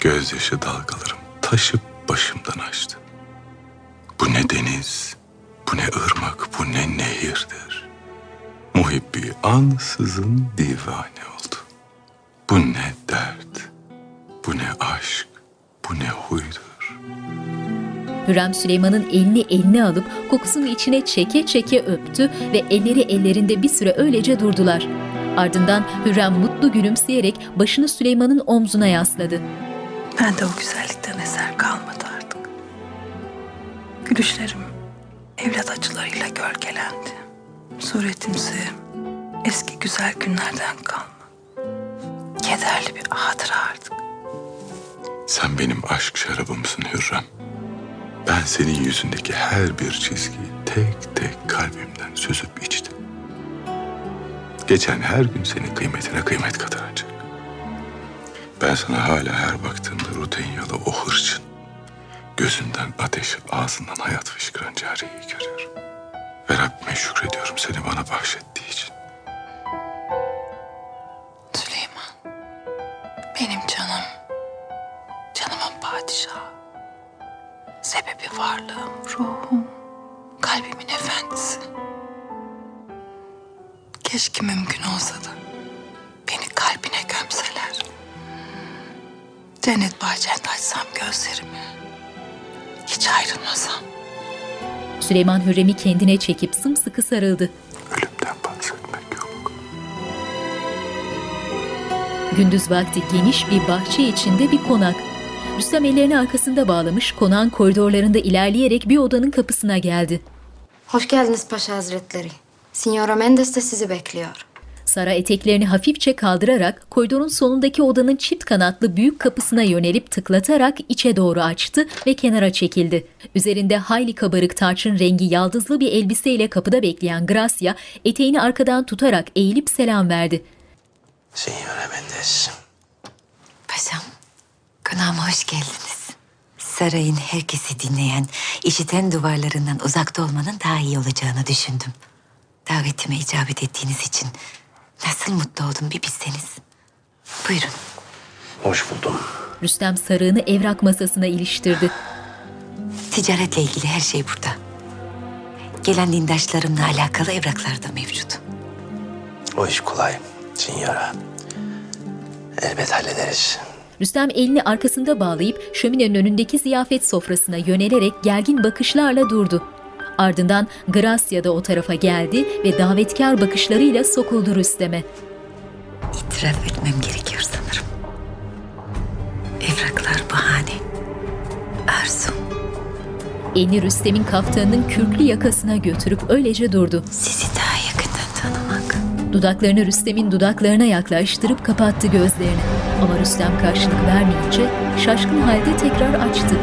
Gözyaşı dalgalarım taşıp başımdan açtı. Bu ne deniz, bu ne ırmak, bu ne nehirdir. Muhibbi ansızın divane oldu. Bu ne dert, bu ne aşk, bu ne huydur. Hürrem Süleyman'ın elini eline alıp kokusunu içine çeke çeke öptü ve elleri ellerinde bir süre öylece durdular. Ardından Hürrem mutlu gülümseyerek başını Süleyman'ın omzuna yasladı. Bende o güzellikten eser kalmadı artık. Gülüşlerim evlat acılarıyla gölgelendi. Suretimse eski güzel günlerden kalma. Kederli bir hatıra artık. Sen benim aşk şarabımsın Hürrem. Ben senin yüzündeki her bir çizgiyi tek tek kalbimden süzüp içtim. Geçen her gün senin kıymetine kıymet katacak. Ben sana hala her baktığımda Rutenyalı o hırçın, gözünden ateş, ağzından hayat fışkıran cariyeyi görüyorum. Ve Rabbime şükrediyorum seni bana bahşettiği için. Cennet bahçende açsam gözlerimi. Hiç ayrılmasam. Süleyman Hürrem'i kendine çekip sımsıkı sarıldı. Gündüz vakti geniş bir bahçe içinde bir konak. Rüstem ellerini arkasında bağlamış konağın koridorlarında ilerleyerek bir odanın kapısına geldi. Hoş geldiniz Paşa Hazretleri. Signora Mendes de sizi bekliyor. Sara eteklerini hafifçe kaldırarak koridorun sonundaki odanın çift kanatlı büyük kapısına yönelip tıklatarak içe doğru açtı ve kenara çekildi. Üzerinde hayli kabarık tarçın rengi yaldızlı bir elbiseyle kapıda bekleyen Gracia eteğini arkadan tutarak eğilip selam verdi. Signora Mendes. Paşam, konağıma hoş geldiniz. Sarayın herkesi dinleyen, işiten duvarlarından uzakta olmanın daha iyi olacağını düşündüm. Davetime icabet ettiğiniz için nasıl mutlu oldum bir bilseniz. Buyurun. Hoş buldum. Rüstem sarığını evrak masasına iliştirdi. Ticaretle ilgili her şey burada. Gelen dindaşlarımla alakalı evraklar da mevcut. O iş kolay. Signora. Elbet hallederiz. Rüstem elini arkasında bağlayıp şöminenin önündeki ziyafet sofrasına yönelerek gergin bakışlarla durdu. Ardından Gracia da o tarafa geldi ve davetkar bakışlarıyla sokuldu Rüstem'e. İtiraf etmem gerekiyor sanırım. Evraklar bahane. Arzu. Elini Rüstem'in kaftanının kürklü yakasına götürüp öylece durdu. Sizi daha yakından tanımak. Dudaklarını Rüstem'in dudaklarına yaklaştırıp kapattı gözlerini. Ama Rüstem karşılık vermeyince şaşkın halde tekrar açtı.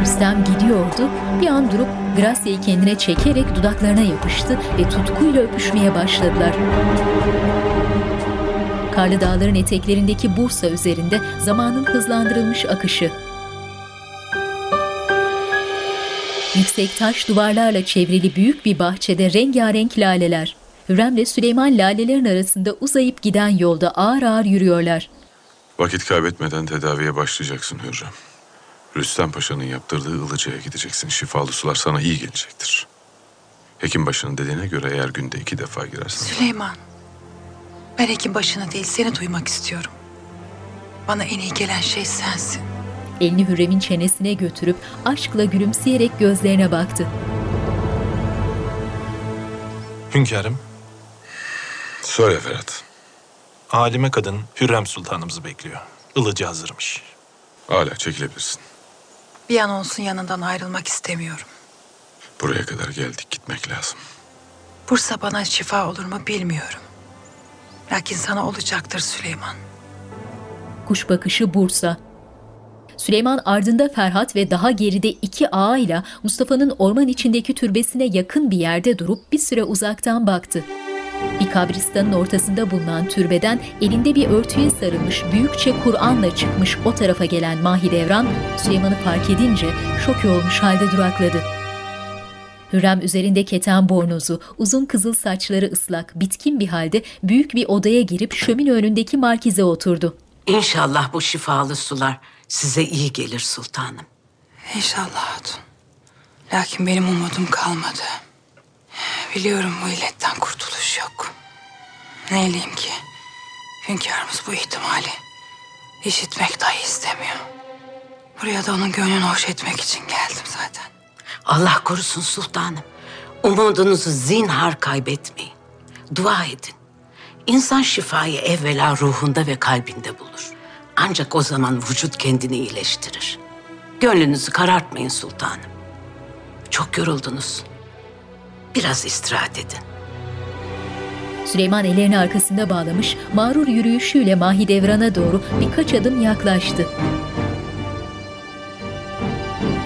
Rüstem gidiyordu, bir an durup Gracia'yı kendine çekerek dudaklarına yapıştı ve tutkuyla öpüşmeye başladılar. Karlı dağların eteklerindeki Bursa üzerinde zamanın hızlandırılmış akışı. Yüksek taş duvarlarla çevrili büyük bir bahçede rengarenk laleler. Hürrem'le Süleyman lalelerin arasında uzayıp giden yolda ağır ağır yürüyorlar. Vakit kaybetmeden tedaviye başlayacaksın Hürrem. Rüstem Paşa'nın yaptırdığı ılıcaya gideceksin. Şifalı sular sana iyi gelecektir. Hekim başının dediğine göre eğer günde iki defa girersen... Süleyman. Ben hekim başına değil seni duymak istiyorum. Bana en iyi gelen şey sensin. Elini Hürrem'in çenesine götürüp aşkla gülümseyerek gözlerine baktı. Hünkârım. Söyle Ferhat. Halime kadın Hürrem Sultanımızı bekliyor. Ilıcı hazırmış. Hala çekilebilirsin. Bir an olsun yanından ayrılmak istemiyorum. Buraya kadar geldik gitmek lazım. Bursa bana şifa olur mu bilmiyorum. Lakin sana olacaktır Süleyman. Kuş bakışı Bursa. Süleyman ardında Ferhat ve daha geride iki ağayla Mustafa'nın orman içindeki türbesine yakın bir yerde durup bir süre uzaktan baktı. Bir kabristanın ortasında bulunan türbeden elinde bir örtüye sarılmış büyükçe Kur'an'la çıkmış o tarafa gelen Mahidevran Süleyman'ı fark edince şok olmuş halde durakladı. Hürrem üzerinde keten bornozu, uzun kızıl saçları ıslak, bitkin bir halde büyük bir odaya girip şömine önündeki markize oturdu. İnşallah bu şifalı sular size iyi gelir sultanım. İnşallah hatun. Lakin benim umudum kalmadı. Biliyorum bu illetten kurtuluş yok. Neyleyim ki? Hünkârımız bu ihtimali işitmek dahi istemiyor. Buraya da onun gönlünü hoş etmek için geldim zaten. Allah korusun sultanım. Umudunuzu zinhar kaybetmeyin. Dua edin. İnsan şifayı evvela ruhunda ve kalbinde bulur. Ancak o zaman vücut kendini iyileştirir. Gönlünüzü karartmayın sultanım. Çok yoruldunuz. Biraz istirahat edin. Süleyman ellerini arkasında bağlamış, mağrur yürüyüşüyle Mahidevran'a doğru birkaç adım yaklaştı.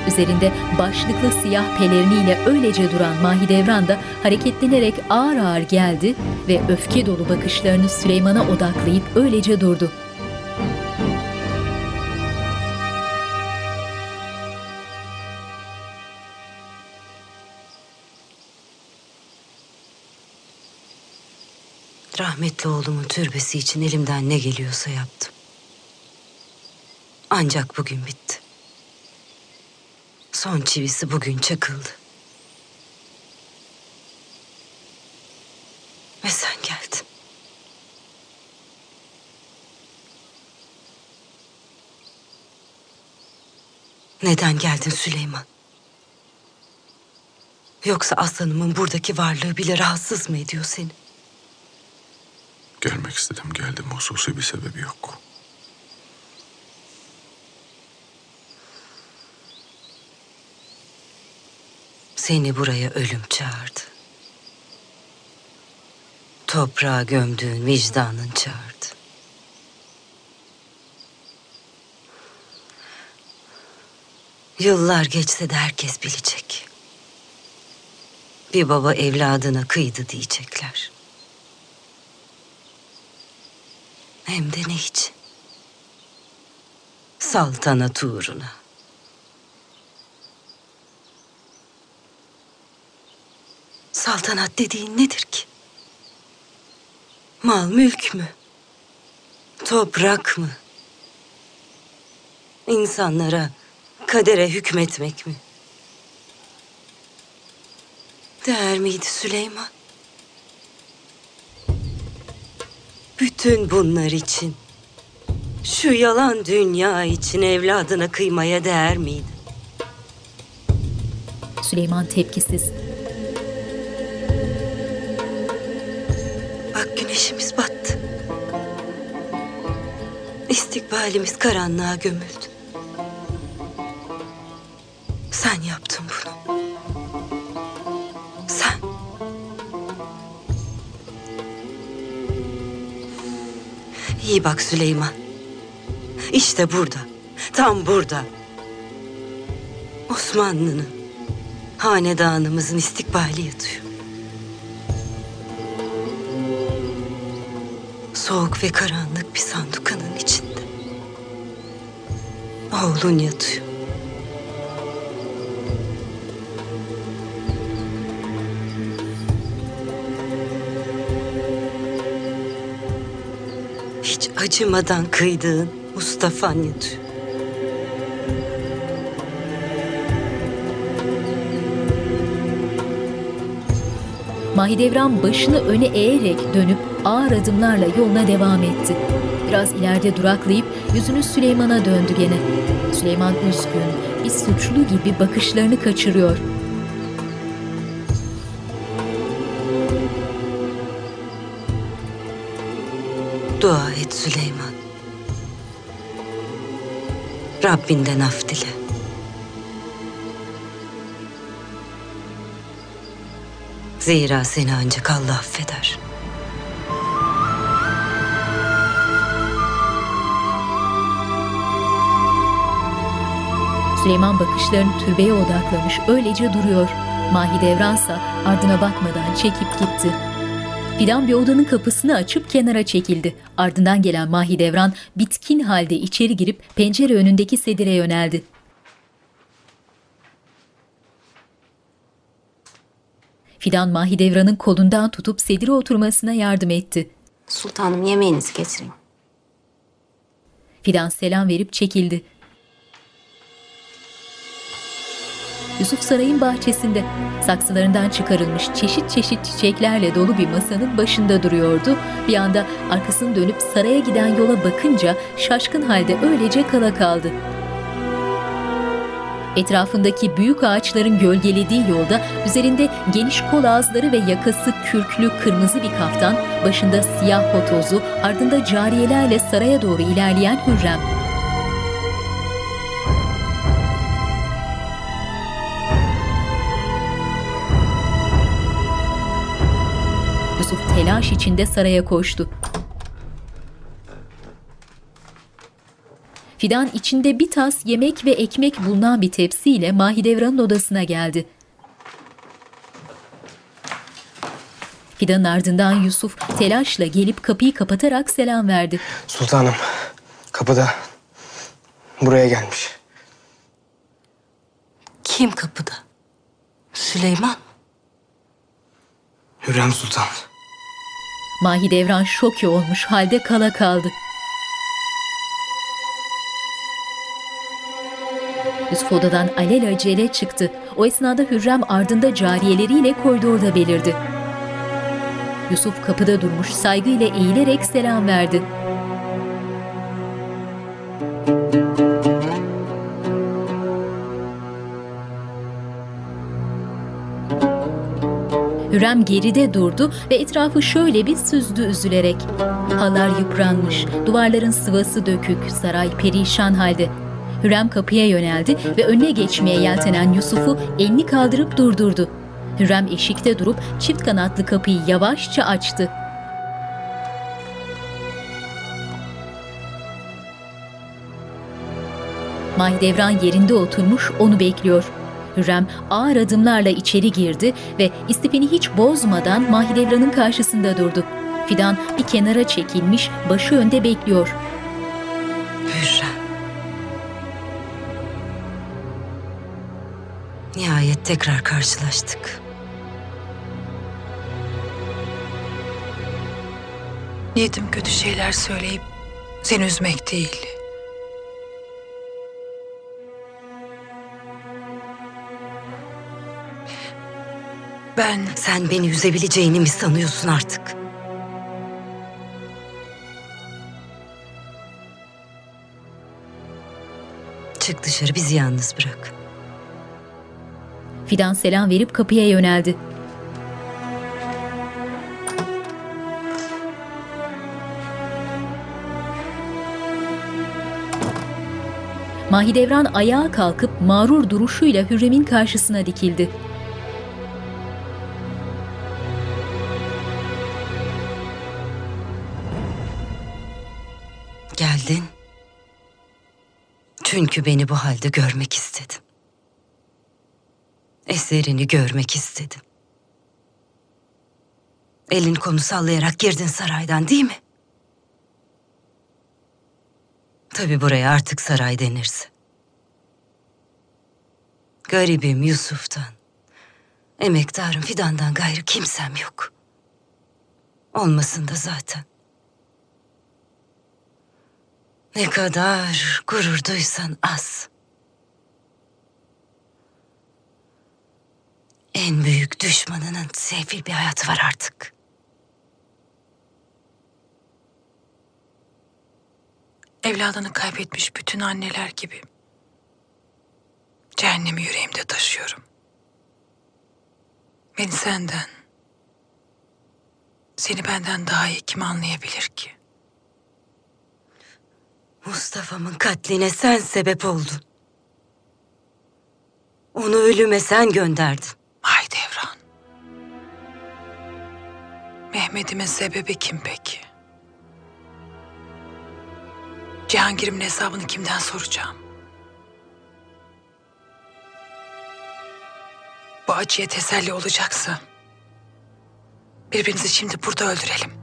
Üzerinde başlıklı siyah peleriniyle öylece duran Mahidevran da hareketlenerek ağır ağır geldi ve öfke dolu bakışlarını Süleyman'a odaklayıp öylece durdu. Rahmetli oğlumun türbesi için elimden ne geliyorsa yaptım. Ancak bugün bitti. Son çivisi bugün çakıldı. Ve sen geldin. Neden geldin Süleyman? Yoksa aslanımın buradaki varlığı bile rahatsız mı ediyor seni? Gelmek istedim geldim. Hususi bir sebebi yok. Seni buraya ölüm çağırdı. Toprağa gömdüğün vicdanın çağırdı. Yıllar geçse de herkes bilecek. Bir baba evladına kıydı diyecekler. Hem de ne için? Saltanat uğruna. Saltanat dediğin nedir ki? Mal mülk mü? Toprak mı? İnsanlara, kadere hükmetmek mi? Değer miydi Süleyman? Bütün bunlar için, şu yalan dünya için evladına kıymaya değer miydi? Süleyman tepkisiz. Bak güneşimiz battı. İstikbalimiz karanlığa gömüldü. Sen yaptın bunu. İyi bak Süleyman. İşte burada. Tam burada. Osmanlı'nın, hanedanımızın istikbali yatıyor. Soğuk ve karanlık bir sandukanın içinde. Oğlun yatıyor. Acımadan kıydığın Mustafa'n yatıyor. Mahidevran başını öne eğerek dönüp ağır adımlarla yoluna devam etti. Biraz ileride duraklayıp yüzünü Süleyman'a döndü gene. Süleyman üzgün, bir suçlu gibi bakışlarını kaçırıyor. Dua Süleyman. Rabbinden af dile. Zira seni ancak Allah affeder. Süleyman bakışlarını türbeye odaklamış öylece duruyor. Mahidevransa ardına bakmadan çekip gitti. Fidan bir odanın kapısını açıp kenara çekildi. Ardından gelen Mahidevran bitkin halde içeri girip pencere önündeki sedire yöneldi. Fidan Mahidevran'ın kolundan tutup sedire oturmasına yardım etti. Sultanım yemeğinizi getireyim. Fidan selam verip çekildi. Yusuf sarayın bahçesinde saksılarından çıkarılmış çeşit çeşit çiçeklerle dolu bir masanın başında duruyordu. Bir anda arkasını dönüp saraya giden yola bakınca şaşkın halde öylece kala kaldı. Etrafındaki büyük ağaçların gölgelediği yolda üzerinde geniş kol ağızları ve yakası kürklü kırmızı bir kaftan, başında siyah hotozu, ardında cariyelerle saraya doğru ilerleyen Hürrem. Telaş içinde saraya koştu. Fidan içinde bir tas yemek ve ekmek bulunan bir tepsiyle Mahidevran'ın odasına geldi. Fidan'ın ardından Yusuf telaşla gelip kapıyı kapatarak selam verdi. Sultanım kapıda buraya gelmiş. Kim kapıda? Süleyman. Hürrem Sultan. Mahidevran şoke olmuş halde kala kaldı. Yusuf odadan alelacele çıktı. O esnada Hürrem ardında cariyeleriyle koridorda belirdi. Yusuf kapıda durmuş saygıyla eğilerek selam verdi. Hürrem geride durdu ve etrafı şöyle bir süzdü üzülerek. Halar yıpranmış, duvarların sıvası dökük, saray perişan halde. Hürrem kapıya yöneldi ve önüne geçmeye yeltenen Yusuf'u elini kaldırıp durdurdu. Hürrem eşikte durup çift kanatlı kapıyı yavaşça açtı. Mahidevran yerinde oturmuş onu bekliyor. Hürrem ağır adımlarla içeri girdi ve istifini hiç bozmadan Mahidevran'ın karşısında durdu. Fidan bir kenara çekilmiş, başı önde bekliyor. Hürrem. Nihayet tekrar karşılaştık. Niyetim kötü şeyler söyleyip seni üzmek değil. Ben... Sen beni üzebileceğini mi sanıyorsun artık? Çık dışarı bizi yalnız bırak. Fidan selam verip kapıya yöneldi. Mahidevran ayağa kalkıp mağrur duruşuyla Hürrem'in karşısına dikildi. Çünkü beni bu halde görmek istedin. Eserini görmek istedim. Elin konu sallayarak girdin saraydan değil mi? Tabii buraya artık saray denirse. Garibim Yusuf'tan, emektarım Fidan'dan gayrı kimsem yok. Olmasın da zaten. Ne kadar gurur duysan az. En büyük düşmanının sefil bir hayatı var artık. Evladını kaybetmiş bütün anneler gibi cehennemi yüreğimde taşıyorum. Beni senden, seni benden daha iyi kim anlayabilir ki? Mustafa'mın katline sen sebep oldun. Onu ölüme sen gönderdin. Mahidevran. Mehmet'imin sebebi kim peki? Cihangir'imin hesabını kimden soracağım? Bu acıya teselli olacaksa birbirimizi şimdi burada öldürelim.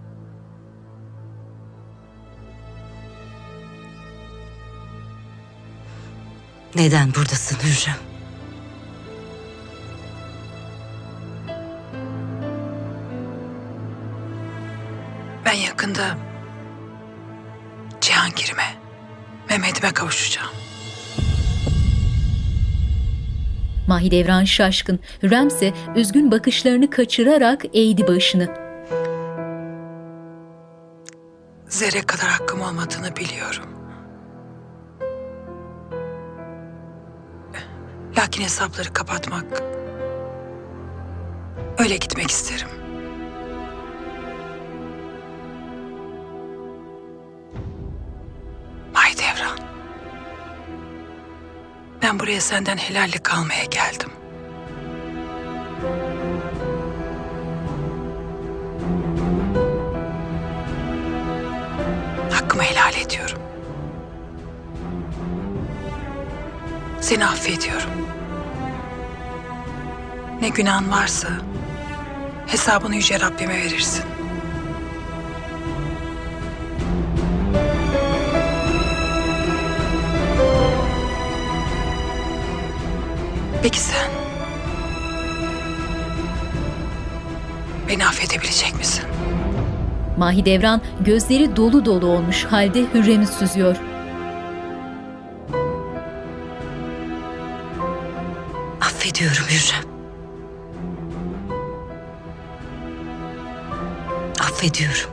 Neden buradasın Hürrem? Ben yakında Cihangir'ime, Mehmet'ime kavuşacağım. Mahidevran şaşkın, Hürrem ise üzgün bakışlarını kaçırarak eğdi başını. Zerre kadar hakkım olmadığını biliyorum. Lakin hesapları kapatmak... Öyle gitmek isterim. Mahidevran. Ben buraya senden helallik almaya geldim. Hakkımı helal ediyorum. Seni affediyorum. Ne günahın varsa hesabını yüce Rabbime verirsin. Peki sen? Beni affedebilecek misin? Mahidevran gözleri dolu dolu olmuş halde Hürrem'i süzüyor. Affediyorum.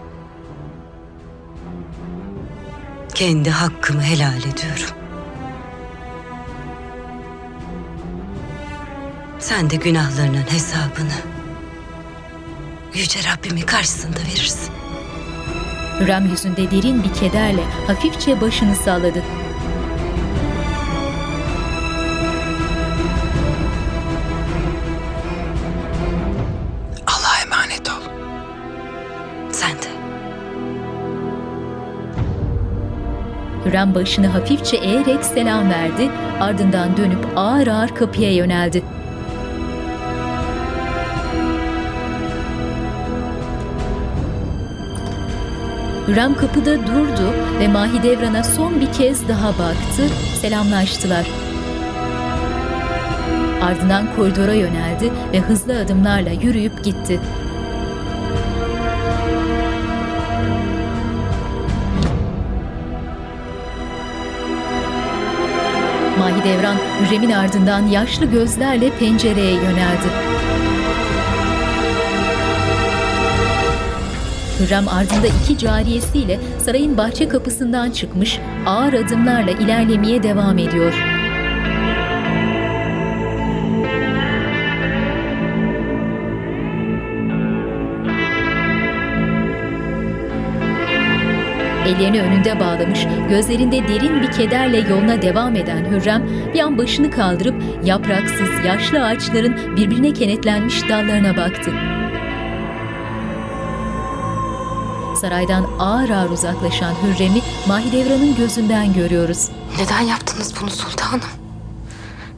Kendi hakkımı helal ediyorum. Sen de günahlarının hesabını Yüce Rabbimin karşısında verirsin. Hürrem yüzünde derin bir kederle hafifçe başını salladı. Hürrem başını hafifçe eğerek selam verdi, ardından dönüp ağır ağır kapıya yöneldi. Hürrem kapıda durdu ve Mahidevran'a son bir kez daha baktı, selamlaştılar. Ardından koridora yöneldi ve hızlı adımlarla yürüyüp gitti. Mahidevran Hürrem'in ardından yaşlı gözlerle pencereye yöneldi. Hürrem ardında iki cariyesiyle sarayın bahçe kapısından çıkmış, ağır adımlarla ilerlemeye devam ediyor. Ellerini önünde bağlamış, gözlerinde derin bir kederle yoluna devam eden Hürrem bir an başını kaldırıp yapraksız yaşlı ağaçların birbirine kenetlenmiş dallarına baktı. Saraydan ağır ağır uzaklaşan Hürrem'i Mahidevran'ın gözünden görüyoruz. Neden yaptınız bunu sultanım?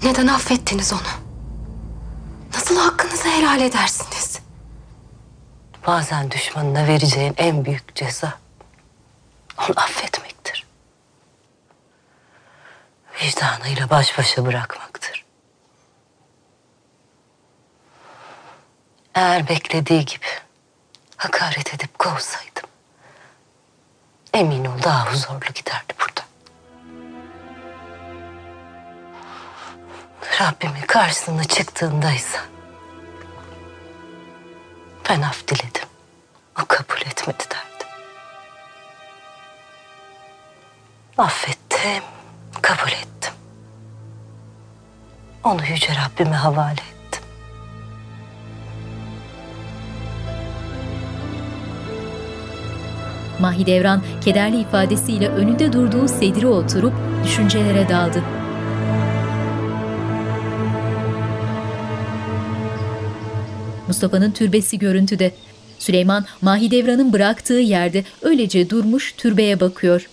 Neden affettiniz onu? Nasıl hakkınızı helal edersiniz? Bazen düşmanına vereceğin en büyük ceza onu affetmektir. Vicdanıyla baş başa bırakmaktır. Eğer beklediği gibi hakaret edip kovsaydım emin ol daha huzurlu giderdi burada. Rabbimin karşısına çıktığındaysa ben af diledim. O kabul etmedi derdi. Affettim, kabul ettim. Onu Yüce Rabbime havale ettim. Mahidevran kederli ifadesiyle önünde durduğu sedire oturup düşüncelere daldı. Mustafa'nın türbesi görüntüde. Süleyman Mahidevran'ın bıraktığı yerde öylece durmuş türbeye bakıyor.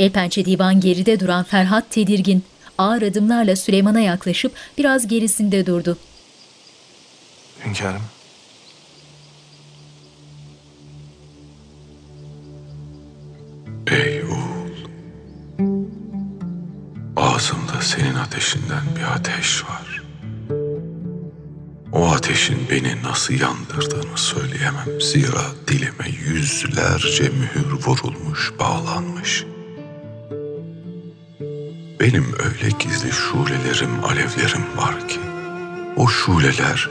El pençe divan geride duran Ferhat tedirgin. Ağır adımlarla Süleyman'a yaklaşıp biraz gerisinde durdu. Hünkârım. Ey oğul. Ağzımda senin ateşinden bir ateş var. O ateşin beni nasıl yandırdığını söyleyemem. Zira dilime yüzlerce mühür vurulmuş, bağlanmış. Benim öyle gizli şulelerim, alevlerim var ki o şuleler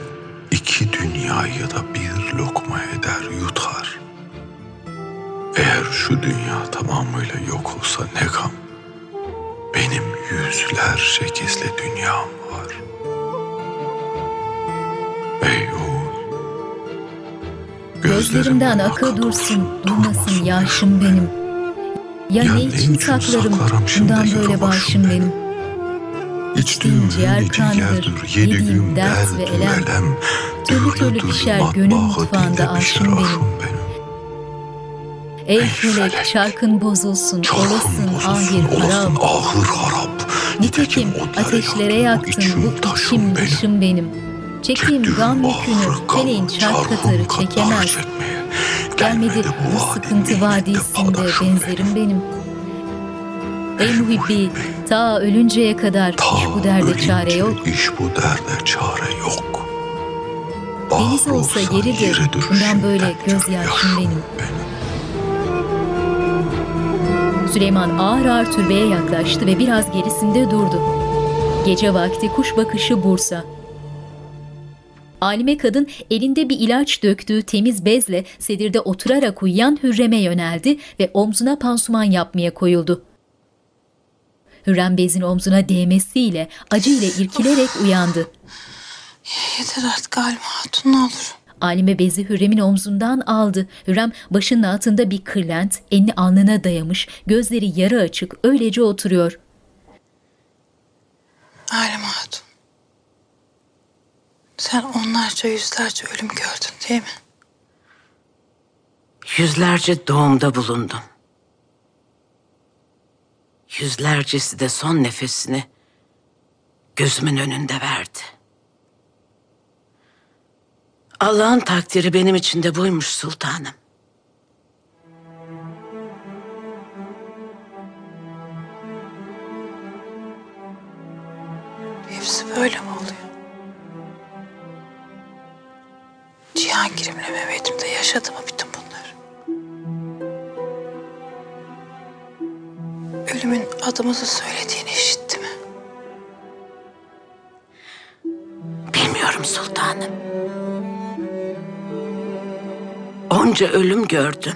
iki dünyayı da bir lokma eder, yutar. Eğer şu dünya tamamıyla yok olsa ne gam. Benim yüzlerce gizli dünyam var. Ey oğul. Gözlerimden akı dursun, durmasın yaşım benim. Ya, ne için saklarım, bundan böyle başım benim. İçtiğim ciğer yedi yediğim gün dert ve elem. Türlü türlü pişer gönül mutfağında aşım benim. Ey felek çarkın bozulsun, olasın ahir harap. Ahır harap. Nitekim ateşlere yaktın bu içim dışım benim. Çektiğim gam yükünü feleğin çark katarı çekemez. Gelmedi bu sıkıntı vadisinde benzerim benim. Ey muhibbi ta ölünceye kadar iş bu derde çare yok. İş bu derde çare yok. Deniz olsa yeridir. Bundan böyle gözyaşım benim. Süleyman ağır ağır türbeye yaklaştı ve biraz gerisinde durdu. Gece vakti kuş bakışı Bursa. Alime kadın elinde bir ilaç döktüğü temiz bezle sedirde oturarak uyuyan Hürrem'e yöneldi ve omzuna pansuman yapmaya koyuldu. Hürrem bezin omzuna değmesiyle acıyla irkilerek uyandı. Yeter artık Halim Hatun ne olur. Alime bezi Hürrem'in omzundan aldı. Hürrem başının altında bir kırlent, elini alnına dayamış, gözleri yarı açık, öylece oturuyor. Halim Hatun. Sen onlarca yüzlerce ölüm gördün değil mi? Yüzlerce doğumda bulundum. Yüzlercesi de son nefesini gözümün önünde verdi. Allah'ın takdiri benim için de buymuş sultanım. Hepsi böyle mi Cihangir'imle Mehmet'im de yaşadı mı bütün bunlar? Ölümün adımızı söylediğini işitti mi? Bilmiyorum sultanım. Onca ölüm gördüm.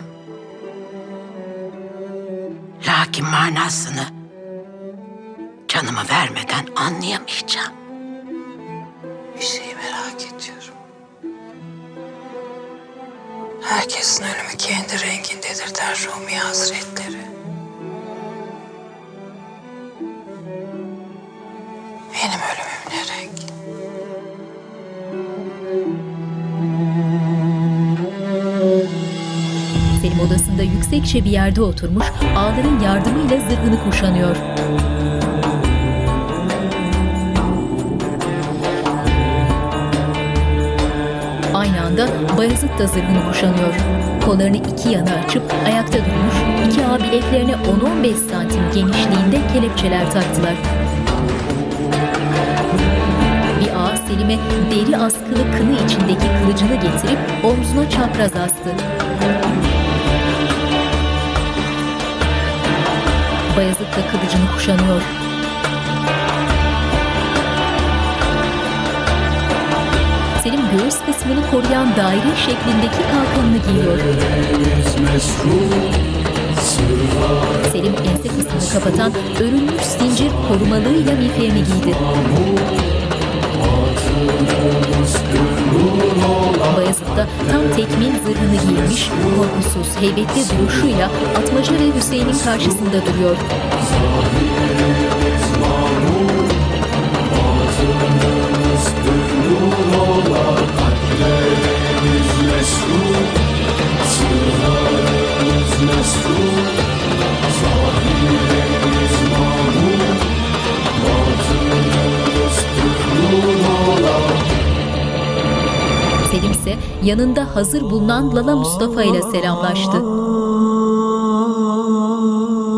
Lakin manasını canımı vermeden anlayamayacağım. Bir şeyi merak ediyorum. Herkesin ölümü kendi rengindedir der Rumi Hazretleri. Benim ölümüm ne renk? Selim odasında yüksekçe bir yerde oturmuş, ağların yardımıyla zırhını kuşanıyor. Anda Bayezid da zırhını kuşanıyor. Kollarını iki yana açıp ayakta durmuş, iki ağ bileklerine 10-15 santim genişliğinde kelepçeler taktılar. Bir ağa Selim'e deri askılı kını içindeki kılıcını getirip omzuna çapraz astı. Bayezid de kılıcını kuşanıyor. Göğüs kısmını koruyan daire şeklindeki kalkanını giyiyor. Selim ense kısmını kapatan örülmüş zincir korumalığıyla miğferini giydi. Bayezid da tam tekmin zırhını giymiş, korkusuz, heybetli duruşuyla Atmaca ve Hüseyin'in karşısında duruyor. Selim ise yanında hazır bulunan Lala Mustafa ile selamlaştı.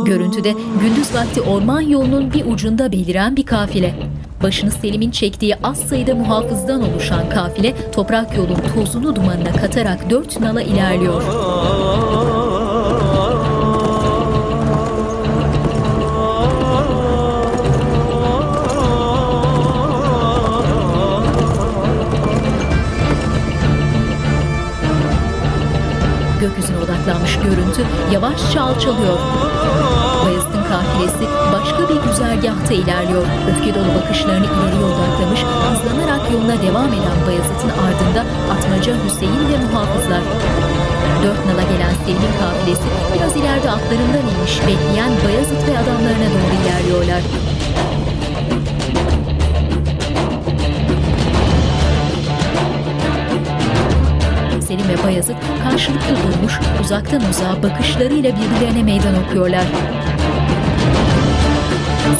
Görüntüde gündüz vakti orman yolunun bir ucunda beliren bir kafile. Başını Selim'in çektiği az sayıda muhafızdan oluşan kafile toprak yolun tozunu dumanına katarak dört nala ilerliyor. Odaklanmış görüntü yavaşça alçalıyor. Bayezid'in kafilesi başka bir güzergahta ilerliyor. Öfke dolu bakışlarını ileriye odaklamış, hızlanarak yoluna devam eden Bayezid'in ardında Atmaca, Hüseyin ve muhafızlar. Dört nala gelen Selim'in kafilesi biraz ileride atlarından inmiş bekleyen Bayezid ve adamlarına doğru ilerliyorlar. Selim ve Bayezid karşılıklı durmuş, uzaktan uzağa bakışlarıyla birbirlerine meydan okuyorlar.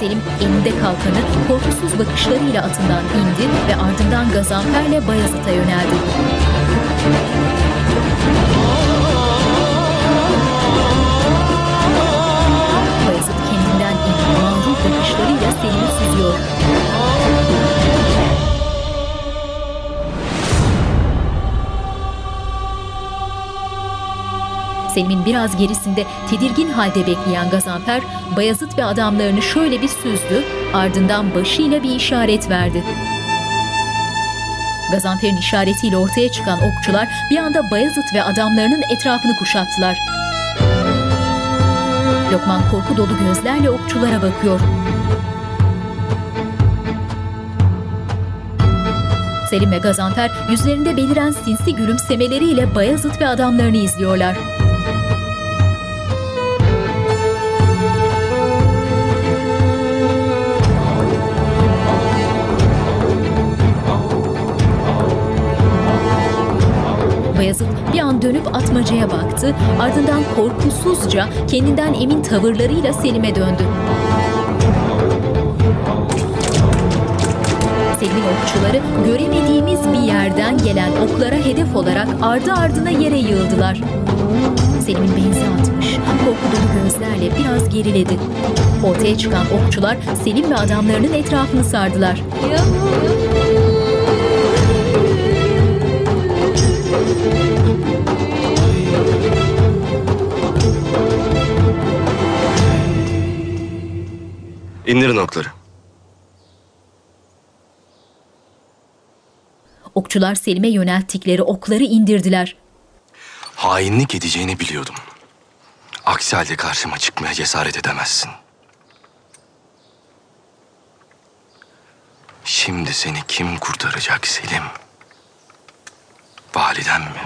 Selim elinde kalkanı korkusuz bakışlarıyla atından indi ve ardından Gazanfer'le Bayezid'e yöneldi. Bayezid kendinden emin mağrur bakışlarıyla Selim'i süzüyor. Selim'in biraz gerisinde tedirgin halde bekleyen Gazanfer, Bayezid ve adamlarını şöyle bir süzdü, ardından başıyla bir işaret verdi. Gazanfer'in işaretiyle ortaya çıkan okçular bir anda Bayezid ve adamlarının etrafını kuşattılar. Lokman korku dolu gözlerle okçulara bakıyor. Selim ve Gazanfer yüzlerinde beliren sinsi gülümsemeleriyle Bayezid ve adamlarını izliyorlar. Bayezid bir an dönüp atmacaya baktı, ardından korkusuzca kendinden emin tavırlarıyla Selim'e döndü. Selim'in okçuları göremediğimiz bir yerden gelen oklara hedef olarak ardı ardına yere yığıldılar. Selim'in benzi atmış, korku gözlerle biraz geriledi. Ortaya çıkan okçular Selim ve adamlarının etrafını sardılar. İndirin okları. Okçular Selim'e yönelttikleri okları indirdiler. Hainlik edeceğini biliyordum. Aksi halde karşıma çıkmaya cesaret edemezsin. Şimdi seni kim kurtaracak Selim? Validen mi?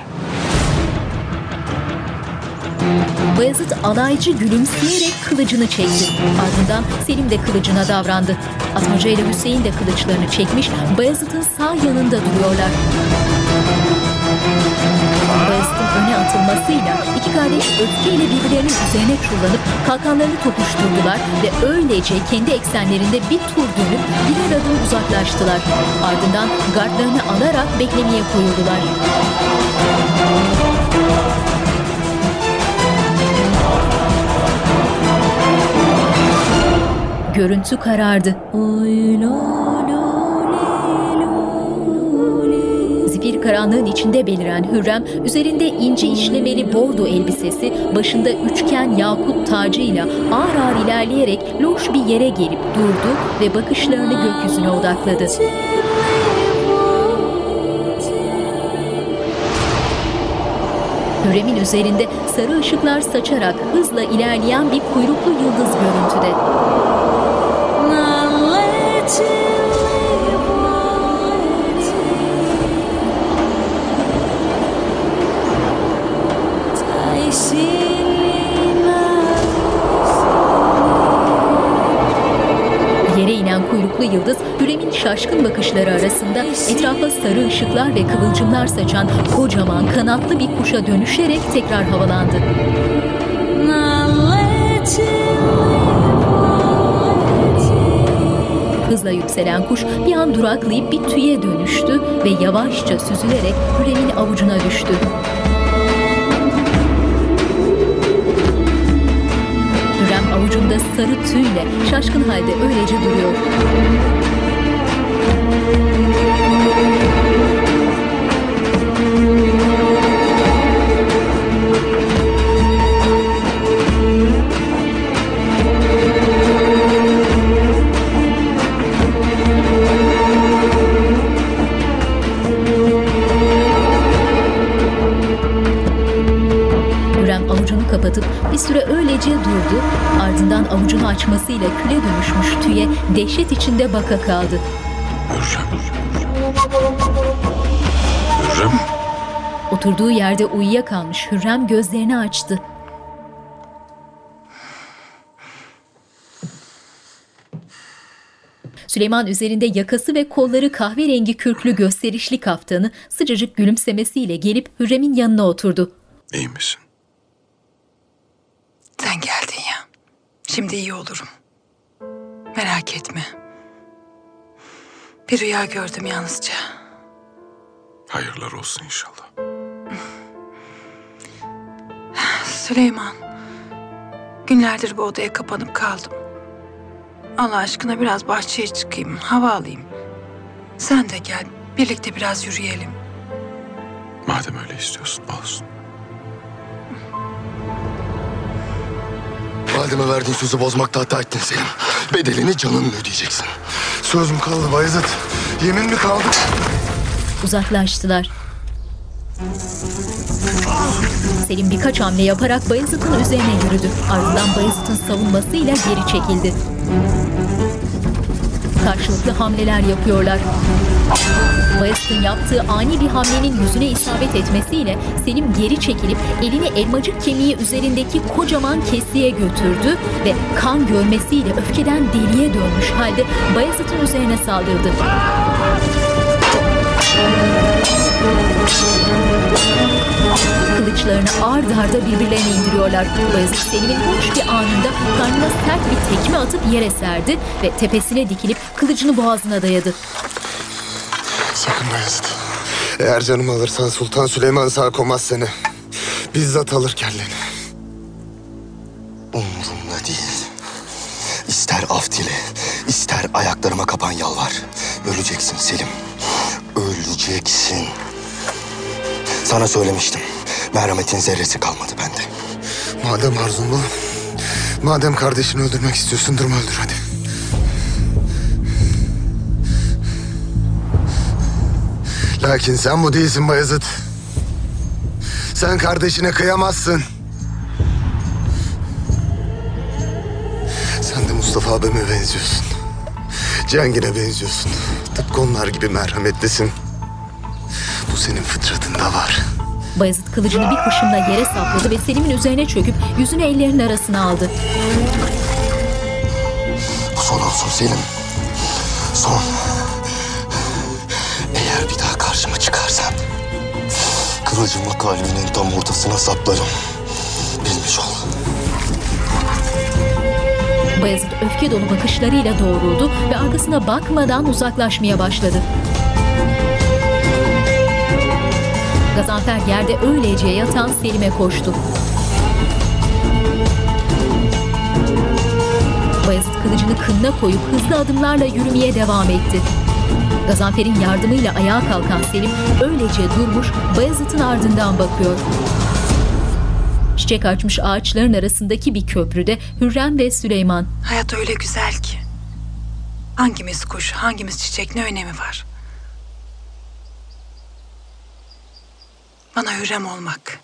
Bayezid alaycı gülümseyerek kılıcını çekti. Ardından Selim de kılıcına davrandı. Atmaca ile Hüseyin de kılıçlarını çekmiş, Bayezid'in sağ yanında duruyorlar. Bayezid'in öne atılmasıyla iki kardeş öfkeyle birbirlerinin üzerine çullanıp kalkanlarını tokuşturdular ve öylece kendi eksenlerinde bir tur dönüp birer adım uzaklaştılar. Ardından gardlarını alarak beklemeye koyuldular. Görüntü karardı. Zifir karanlığın içinde beliren Hürrem, üzerinde ince işlemeli bordo elbisesi, başında üçgen yakut tacıyla ağır ağır ilerleyerek loş bir yere gelip durdu ve bakışlarını gökyüzüne odakladı. Hürrem'in üzerinde sarı ışıklar saçarak hızla ilerleyen bir kuyruklu yıldız görüntüde. Yere inen kuyruklu yıldız Hürem'in şaşkın bakışları arasında etrafa sarı ışıklar ve kıvılcımlar saçan kocaman kanatlı bir kuşa dönüşerek tekrar havalandı. Hızla yükselen kuş bir an duraklayıp bir tüye dönüştü ve yavaşça süzülerek Hürem'in avucuna düştü. Sarı tüyle şaşkın halde öylece duruyor. Kapatıp bir süre öylece durdu. Ardından avucunu açmasıyla küle dönüşmüş tüye dehşet içinde baka kaldı. Hürrem. Oturduğu yerde uyuyakalmış Hürrem gözlerini açtı. Süleyman üzerinde yakası ve kolları kahverengi kürklü gösterişli kaftanı sıcacık gülümsemesiyle gelip Hürrem'in yanına oturdu. İyi misin? Sen geldin ya. Şimdi iyi olurum. Merak etme. Bir rüya gördüm yalnızca. Hayırlar olsun inşallah. Süleyman. Günlerdir bu odaya kapanıp kaldım. Allah aşkına biraz bahçeye çıkayım, hava alayım. Sen de gel, birlikte biraz yürüyelim. Madem öyle istiyorsun olsun. Valideme verdiğin sözü bozmakta hata ettin Selim. Bedelini canınla ödeyeceksin. Söz mü kaldı Bayezid? Yemin mi kaldı? Uzaklaştılar. Selim birkaç hamle yaparak Bayezid'in üzerine yürüdü. Ardından Bayezid'in savunmasıyla geri çekildi. Karşılıklı hamleler yapıyorlar. Bayezid'in yaptığı ani bir hamlenin yüzüne isabet etmesiyle Selim geri çekilip elini elmacık kemiği üzerindeki kocaman kesiye götürdü ve kan görmesiyle öfkeden deliye dönmüş halde Bayezid'in üzerine saldırdı. Kılıçlarını ard arda birbirlerine indiriyorlar. Bayezid Selim'in boş bir anında karnına sert bir tekme atıp yere serdi ve tepesine dikilip kılıcını boğazına dayadı. Sakın Bayezid. Eğer canımı alırsan Sultan Süleyman sağ komaz seni. Bizzat alır kelleni. Umurumda değil. İster af dile, ister ayaklarıma kapan yalvar. Öleceksin Selim. Öleceksin. Sana söylemiştim. Merhametin zerresi kalmadı bende. Madem arzun bu, madem kardeşini öldürmek istiyorsun durma öldür hadi. Lakin sen bu değilsin Bayezid. Sen kardeşine kıyamazsın. Sen de Mustafa abime benziyorsun. Cengine benziyorsun. Tıpkı onlar gibi merhametlisin. Senin fıtratında var. Bayezid kılıcını bir hışımla yere sapladı ve Selim'in üzerine çöküp yüzünü ellerinin arasına aldı. Bu son olsun Selim. Son. Eğer bir daha karşıma çıkarsan... ...kılıcımı kalbinin tam ortasına saplarım. Bilmiş ol. Bayezid öfke dolu bakışlarıyla doğruldu ve arkasına bakmadan uzaklaşmaya başladı. Gazanfer yerde öylece yatan Selim'e koştu. Bayezid kılıcını kınına koyup hızlı adımlarla yürümeye devam etti. Gazanfer'in yardımıyla ayağa kalkan Selim öylece durmuş Bayezid'in ardından bakıyor. Çiçek açmış ağaçların arasındaki bir köprüde Hürrem ve Süleyman. Hayat öyle güzel ki. Hangimiz kuş, hangimiz çiçek ne önemi var? Bana hürrem olmak,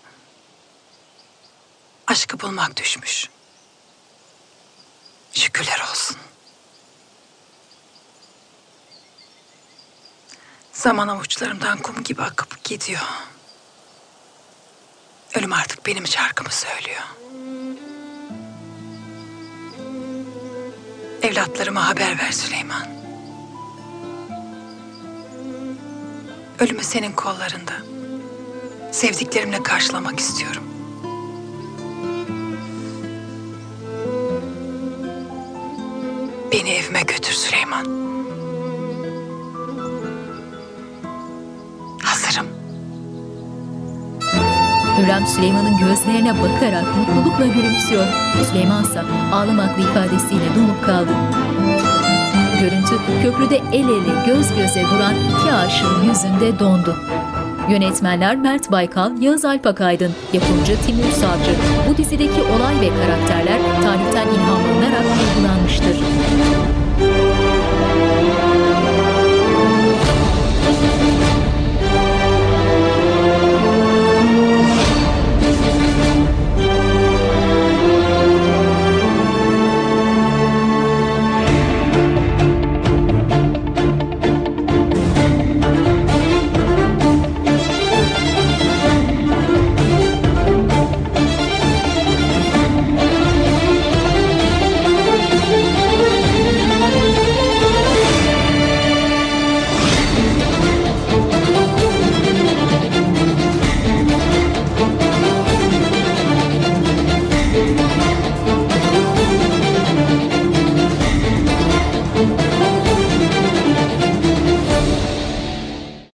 aşkı bulmak düşmüş. Şükürler olsun. Zaman avuçlarımdan kum gibi akıp gidiyor. Ölüm artık benim şarkımı söylüyor. Evlatlarıma haber ver Süleyman. Ölümü senin kollarında. Sevdiklerimle karşılamak istiyorum. Beni evime götür Süleyman. Hazırım. Hürrem Süleyman'ın gözlerine bakarak mutlulukla gülümsüyor. Süleyman ise ağlamaklı ifadesiyle donup kaldı. Görüntü köprüde el ele göz göze duran iki aşığın yüzünde dondu. Yönetmenler Mert Baykal, Yağız Alpakaydın, yapımcı Timur Savcı. Bu dizideki olay ve karakterler tarihten ilhamlanarak kurgulanmıştır.